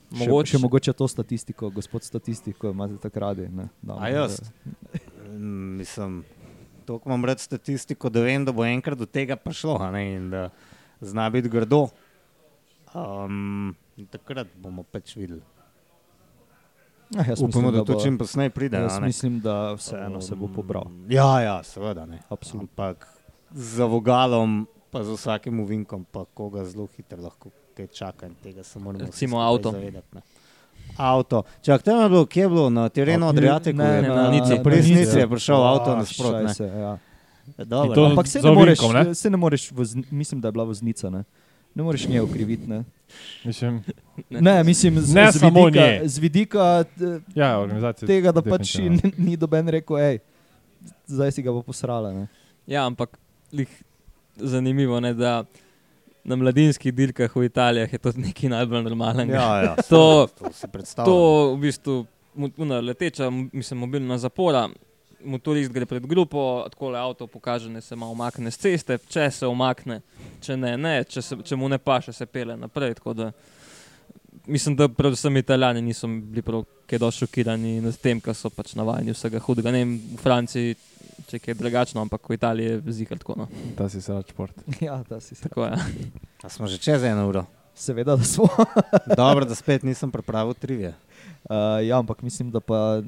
mogoče. Še, še mogoče to statistiko, gospod statistiko, imate tako radi. Ne, da, A jaz? Mm, Mislim, to imam rad statistiko, da vem, da bo enkrat do tega prišlo a ne, in da zna biti grdo. Um, takrat bomo pač videli. Ja, jaz Upamo, mislim, da, da to čim posneje pride. Jaz mislim, da vseeno se bo pobral. Um, Ja, ja, seveda. Ne. Absolutno. Ampak za vogalom, pa z vsakim uvinkom, pa koga zelo hitro lahko kaj čaka. in Tega se moramo Recimo avto. zavedati, ne. Avto. Čak, tam je bilo, kje je bilo, na terenu Adriatiku, ne, ne, na, Nici. Presnici Nici. je prišel avto Ah, nasprotno. ja. Dobro, Ampak se za ne moreš, se ne moreš mislim, da je bila voznica. Ne, ne moreš nje ukriviti. Ne, Mislim, ne mislim, z, Ne z, samo vidika, nje. z vidika eh, ja, tega, da pač ni, ni doben rekel, hej, zdaj si ga bo posrala. Ne. Ja, ampak lih zanimivo, ne, da na mladinskih dirkah v Italijah je to nekaj najbolj normalnega. Ja, ja, To- to si predstavljam. To v bistvu leteča, mislim, mobilna zapora. Motorist gre pred grupo, tako le avto pokaže, da se malo umakne z ceste, če se umakne, če ne, ne če, se, če mu ne paše, se pele naprej. tako Da, mislim, da predvsem italijani niso bili prav kaj dosti šokirani nad tem, ker so pač navajeni vsega hudega. Ne vem, v Franciji, če je drugačno, ampak v Italiji je zihar tako. No. Ta si se rad šport. Ja, da si se. tako je. A smo že čez eno uro. Seveda, da smo. Dobro, da spet nisem pripravil trivije. Uh, ja, ampak mislim, da pa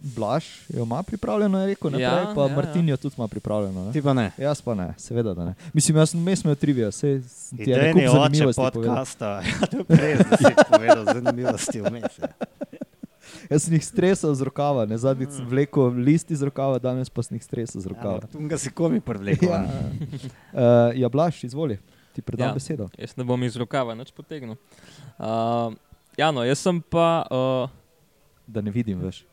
Blaž jo ima pripravljeno, je rekel, ne Ja, prej, pa ja, ja, Martin jo tudi ima pripravljeno. Ne? Ti pa ne. Jaz pa ne, seveda da ne. Mislim, jaz sem mes imel trivija, se ti je nekaj zanimivosti povedal. podcasta. Ja, to je res, da si povedal zanimivosti vmes. ja. Jaz sem jih stresal z rokava, ne zadnjič sem vlekel list iz rokava, danes pa sem jih stresal z Ja, rokava. Tu ga si komi privlekel. Ja, Ja. uh, ja Blaž, izvoli, ti predam Ja. ja. besedo. Jaz ne bom iz rokava nič potegnil. Uh, ja, no, jaz sem pa. Uh, Da ne vidim več.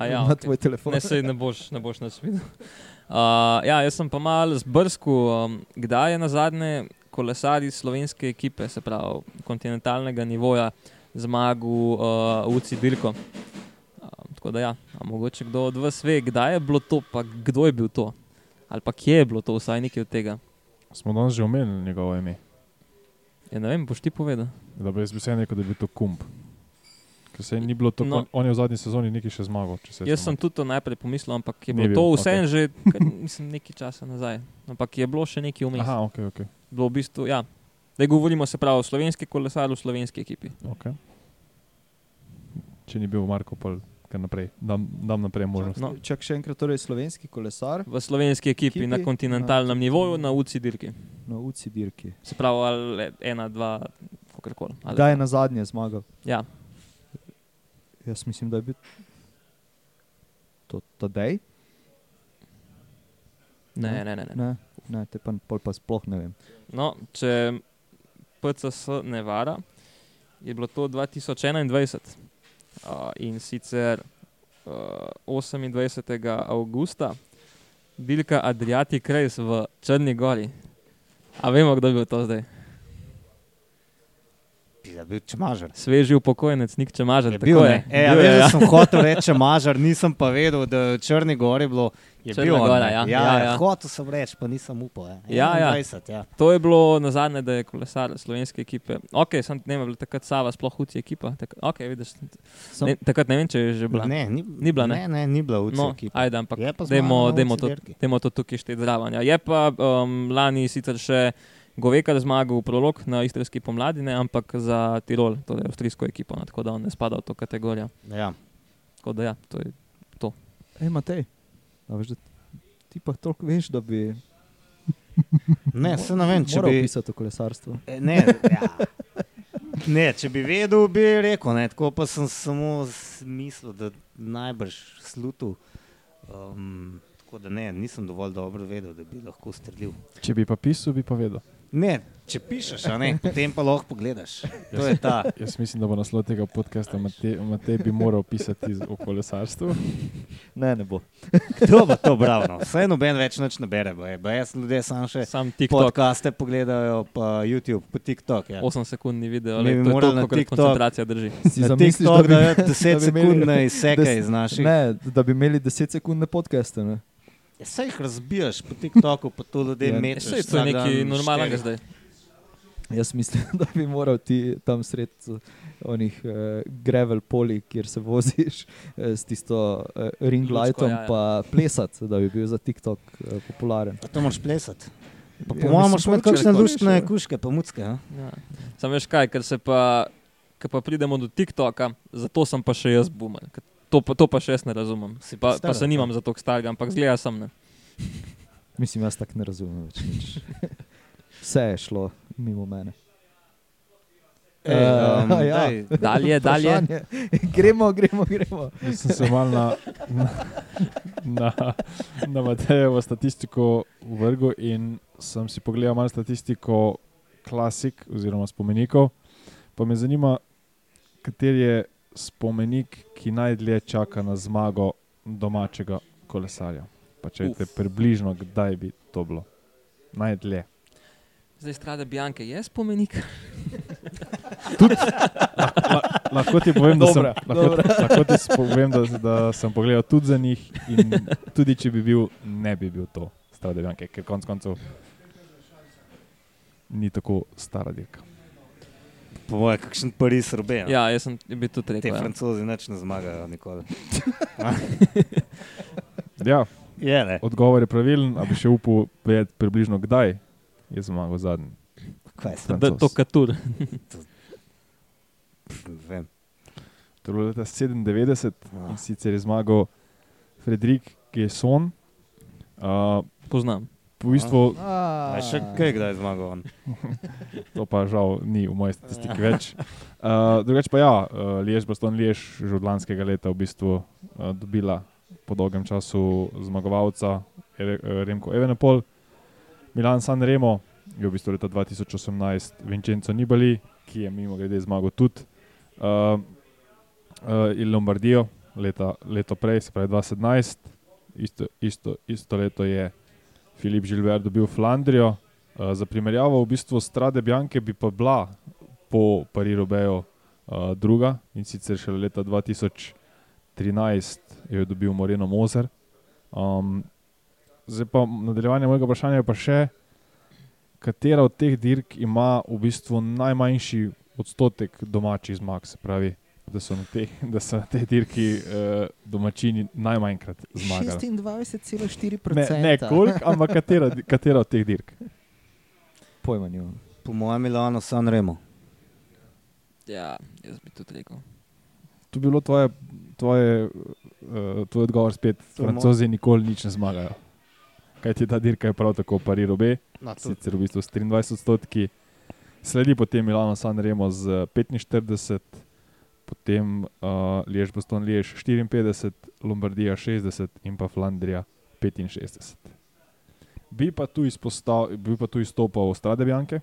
A ja, Na okej. tvoj telefon. Ne, sej ne boš, ne boš nič videl. Uh, ja, jaz sem pa malo zbrskal, um, kdaj je na zadnje kolesar iz slovenske ekipe, se pravi kontinentalnega nivoja, zmagal uh, v Cidirko. Uh, tako da ja, a mogoče kdo od vas ve, kdaj je bilo to, pa kdo je bil to. Ali pa kje je bilo to, vsaj nekaj od tega. Smo danes že omenili njegovo ime. Ja, ne vem, boš ti povedal. Da bi jaz bi se rekel, da je bil to kump. Ker se ni bilo tako, No. no. on je v zadnji sezoni nekaj še zmagal. če se Jaz sem spomnim. tudi to najprej pomislil, ampak je bilo bil, to okej. vseeno že kar, mislim, nekaj časa nazaj. Ampak je bilo še nekaj vmes. Aha, ok, ok. bilo v bistvu, ja. Da govorimo se pravi o slovenski kolesar v slovenski ekipi. okay. Če ni bil Marko, pa kar naprej. Dam, dam naprej možnost. No. Čak še enkrat, torej slovenski kolesar V slovenski ekipi, Ekipi? na kontinentalnem Na- nivoju, na UCI dirki. na UCI dirki. Se pravi, ali ena, dva, kakorkoli. ali- Kdaj je na zadnje zmagal? Ja, Jaz mislim, da je bil to tedaj. ne, ne, ne. ne. Ne, ne te pa, pa sploh ne vem. No, če PCS ne vara, je bilo to 2021 uh, in sicer uh, 28. avgusta, Dilka Adriati Krajs v Črni Gori. A vemo, kdo je bil to zdaj? Je bil čemažer. Sveži upokojenec, nik če maže. Je bil, ne? E, ja, bil veš, je, ja. sem hotel reči mažar, nisem pa vedel, da je v Črni gori bilo. Je Črna bil on, gora, ne? ja. ja, Ja, ja. ja. Hotel sem reči, pa nisem upal. Ja, ja. 21, ja. To je bilo na zadnje, da je kolesar slovenske ekipe. Ok, sem ne vem, takrat Sava sploh huci ekipa. Tak, okay, vidiš, Sem, ne, takrat ne vem, če je že bila. Ne, ni, Ni bila, ne? ne, ne, ni bila v no, ekipi. ajde, ampak Je pa dajmo, to, to tukaj šteti zraven. Ja. Je pa um, lani sicer še Govekar zmagal v prolog na istrski pomladi, ne, ampak za Tirol, torej avstrijsko ekipo, no, tako da on ne spada v to kategorijo. Ja. Tako da ja, to je ej, Matej, a veš, da ti pa toliko veš, da bi Ne, se ne vem, če bi. pisati o kolesarstvu. E, Ne, ja. ne, če bi vedel, bi rekel. Ne, tako pa sem samo mislil, da najbrž slutu. Um, tako da ne, nisem dovolj dobro vedel, da bi lahko streljil. Če bi pa pisal, bi pa vedel. Ne, če pišeš, a ne, potem pa lahko pogledaš. To je ta. Jaz mislim, da bo naslov tega podcasta Matej, Matej bi moral pisati o kolesarstvu. Ne, ne bo. Kdo bo to bral? No? Vse noben več noč ne bere. Ba, ba jaz ljudje samo še sam TikTok. podcaste pogledajo, pa YouTube, pa TikTok. Ja. 8 sekundni video, ali bi je to, na TikTok- koncentracija drži. Si Na TikTok da dajo 10 da bi imeli sekundne izseke des- iz naših. Ne, da bi imeli 10 sekundne podcaste. Ne? Ja, Saj jih razbijaš po TikToku, pa to ljudje Ja. mečeš. Sej, to je nekaj normalnega zdaj. Jaz mislim, da bi moral ti tam sred eh, onih uh, gravel poli, kjer se voziš eh, s tisto uh, ring lightom, ja, ja. pa plesati, da bi bil za TikTok uh, popularen. Pa to moraš plesati. Pa Ja, po mojem, moraš mislim, imeti če kakšne luštne ja. kuške, pa mucke. Ja? Ja. Sam veš kaj, ker se pa, ker pa pridemo do TikToka, zato sem pa še jaz boomer. ker To pa, to pa še jaz ne razumem. Si Pa, pa predstavljam, se nimam za to starega, ampak zgleda sem. Ne. Mislim, jaz tako ne razumem več nič. Vse je šlo mimo mene. Ej, Eh, um, ja. daj, Dalje, dalje. Vprašanje. gremo, gremo, gremo. Jaz sem se mal na, na, na, na Matejevo statistiko vrgel in sem si pogledal malo statistiko klasik oziroma spomenikov. Pa me zanima, kateri je spomenik, ki najdlje čaka na zmago domačega kolesarja. Pa če Uf. te približno, kdaj bi to bilo? Najdlje. Zdaj strada Bjanke je spomenik. Lahko ti povem, da sem, Dobra, lahko, dobra. lahko ti povem, da, da sem pogledal tudi za njih. In tudi če bi bil, ne bi bil to Strade Bianche, ker konec koncev ni tako stara dirka. Po mojem, kakšen Pariz Robe. Ja, jaz sem bi tudi Te rekel. Ja. francozi neč ne zmagajo nikoli. Ja, Je, ne. odgovor je pravilen, a bi še upal vedeti približno kdaj je zmagal zadnji. Kaj sem? Da, to katur. Vem. To je bilo leta 97 Ah. in sicer je zmagal Frederik Gesson. Uh, Poznam. V bistvu A še kaj, kdaj je zmagal on? To pa žal ni v moji statistiki več. Uh, drugače pa ja, uh, Liež, Baston Liež, že od lanskega leta v bistvu uh, dobila po dolgem času zmagovalca Ere- Remko Evenepol. Milan San Remo je v bistvu leta 2018 Vincenzo Nibali, ki je mimo grede zmagal tudi. Uh, uh, in Lombardijo leta, leto prej, se pravi 2017, isto, isto, isto leto je Filip Žilver dobil Flandrijo. Uh, za primerjavo, v bistvu Strade Bianche bi pa bila po Parirobeju uh, druga in sicer šele leta 2013 jo je dobil Moreno Mozer. Um, zdaj pa nadaljevanje mojega vprašanja je pa še, katera od teh dirk ima v bistvu najmanjši odstotek domačih zmag, se pravi, da so na teh, da so na tej dirki uh, domačini najmanjkrat zmagali. 26,4%. Ne, ne koliko, ampak katera, katera od teh dirk? Pojma nimam. Po mojem Milano San Remo. Ja, jaz bi tudi rekel. To bi bilo tvoje, tvoje, uh, tvoj odgovor spet. To je Francozi nikoli nič ne zmagajo. Kaj ti ta dirka je prav tako Paris B, No, sicer v bistvu s 23 odstotki, sledi potem Milano San Remo z 45, potem uh, Liež Boston Liež 54, Lombardija 60 in pa Flandrija 65. Bi pa tu, izpostav, bi pa tu izstopal Strade Bianche,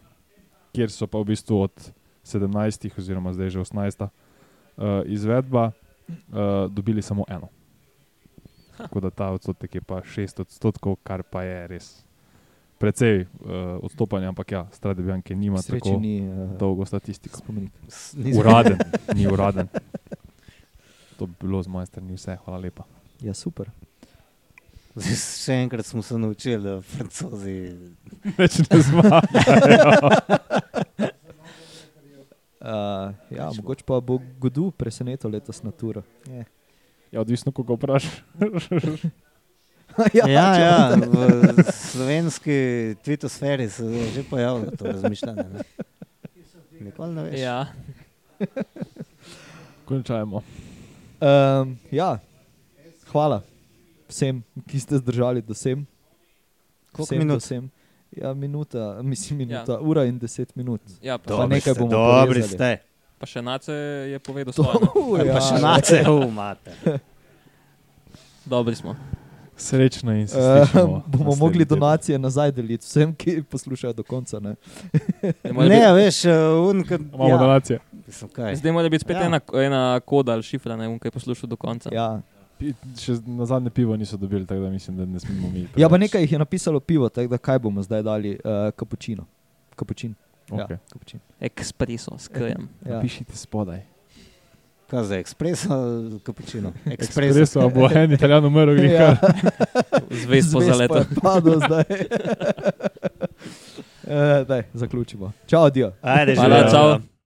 kjer so pa v bistvu od 17 oziroma zdaj že 18 uh, izvedba uh, dobili samo eno. Tako da ta odstotek je pa 6 odstotkov, kar pa je res precej uh, odstopanja, ampak ja, Strade Bianche nima Sreči tako ni uh, dolgo statistiko. spomenik. Uraden, ni uraden. To bi bilo z moje strani vse, hvala lepa. Ja, super. Zdaj, še enkrat smo se naučili, da francozi. Več ne zmagajo. Uh, ja, mogoče pa bo Godu presenetil letos na turo. Je. Ja, odvisno, koga vprašaš. Ja, ja, ja v slovenski tvitosferi se je že pojavilo to razmišljanje. Ne? Nikoli ne veš. Ja, Končajmo. Um, ja, hvala vsem, ki ste zdržali do sem. Koliko Vsem minut? do sem. Ja, minuta, mislim, minuta, ja. Ja. ura in deset minut. ja pa, Pa Dobri nekaj ste, bomo Dobri porezali. ste. pa še Nace je povedal To, svoje. Ja, ja, pa še nace, umate. Dobri smo. Srečno in se Uh, slišimo. bomo naslednji mogli teden. donacije nazaj deliti vsem, ki poslušajo do konca. Ne? Ne, a veš, uh, un, kad, Imamo ja, donacije. mislim, kaj. Zdaj mora biti spet Ja. ena, ena koda ali šifra, ne vem, kaj poslušal do konca. Ja. Pi- Še na zadnje pivo niso dobili, tako da mislim, da ne smemo mi. ja, pa preveč. nekaj jih je napisalo pivo, tako da kaj bomo zdaj dali? Uh, kapučino. Kapučin. Okay. Ja, kapučin. Ekspreso, s kajem. Ja. Pišite spodaj. Kaj za ekspres ali kapučino? Ekspreso, a bo en italijan umrl, gre Ja. kar. Zvezd po zaletu. Padel zdaj. uh, daj, zaključimo. Čau, Dio. Ajde, Hvala, živjo. čau.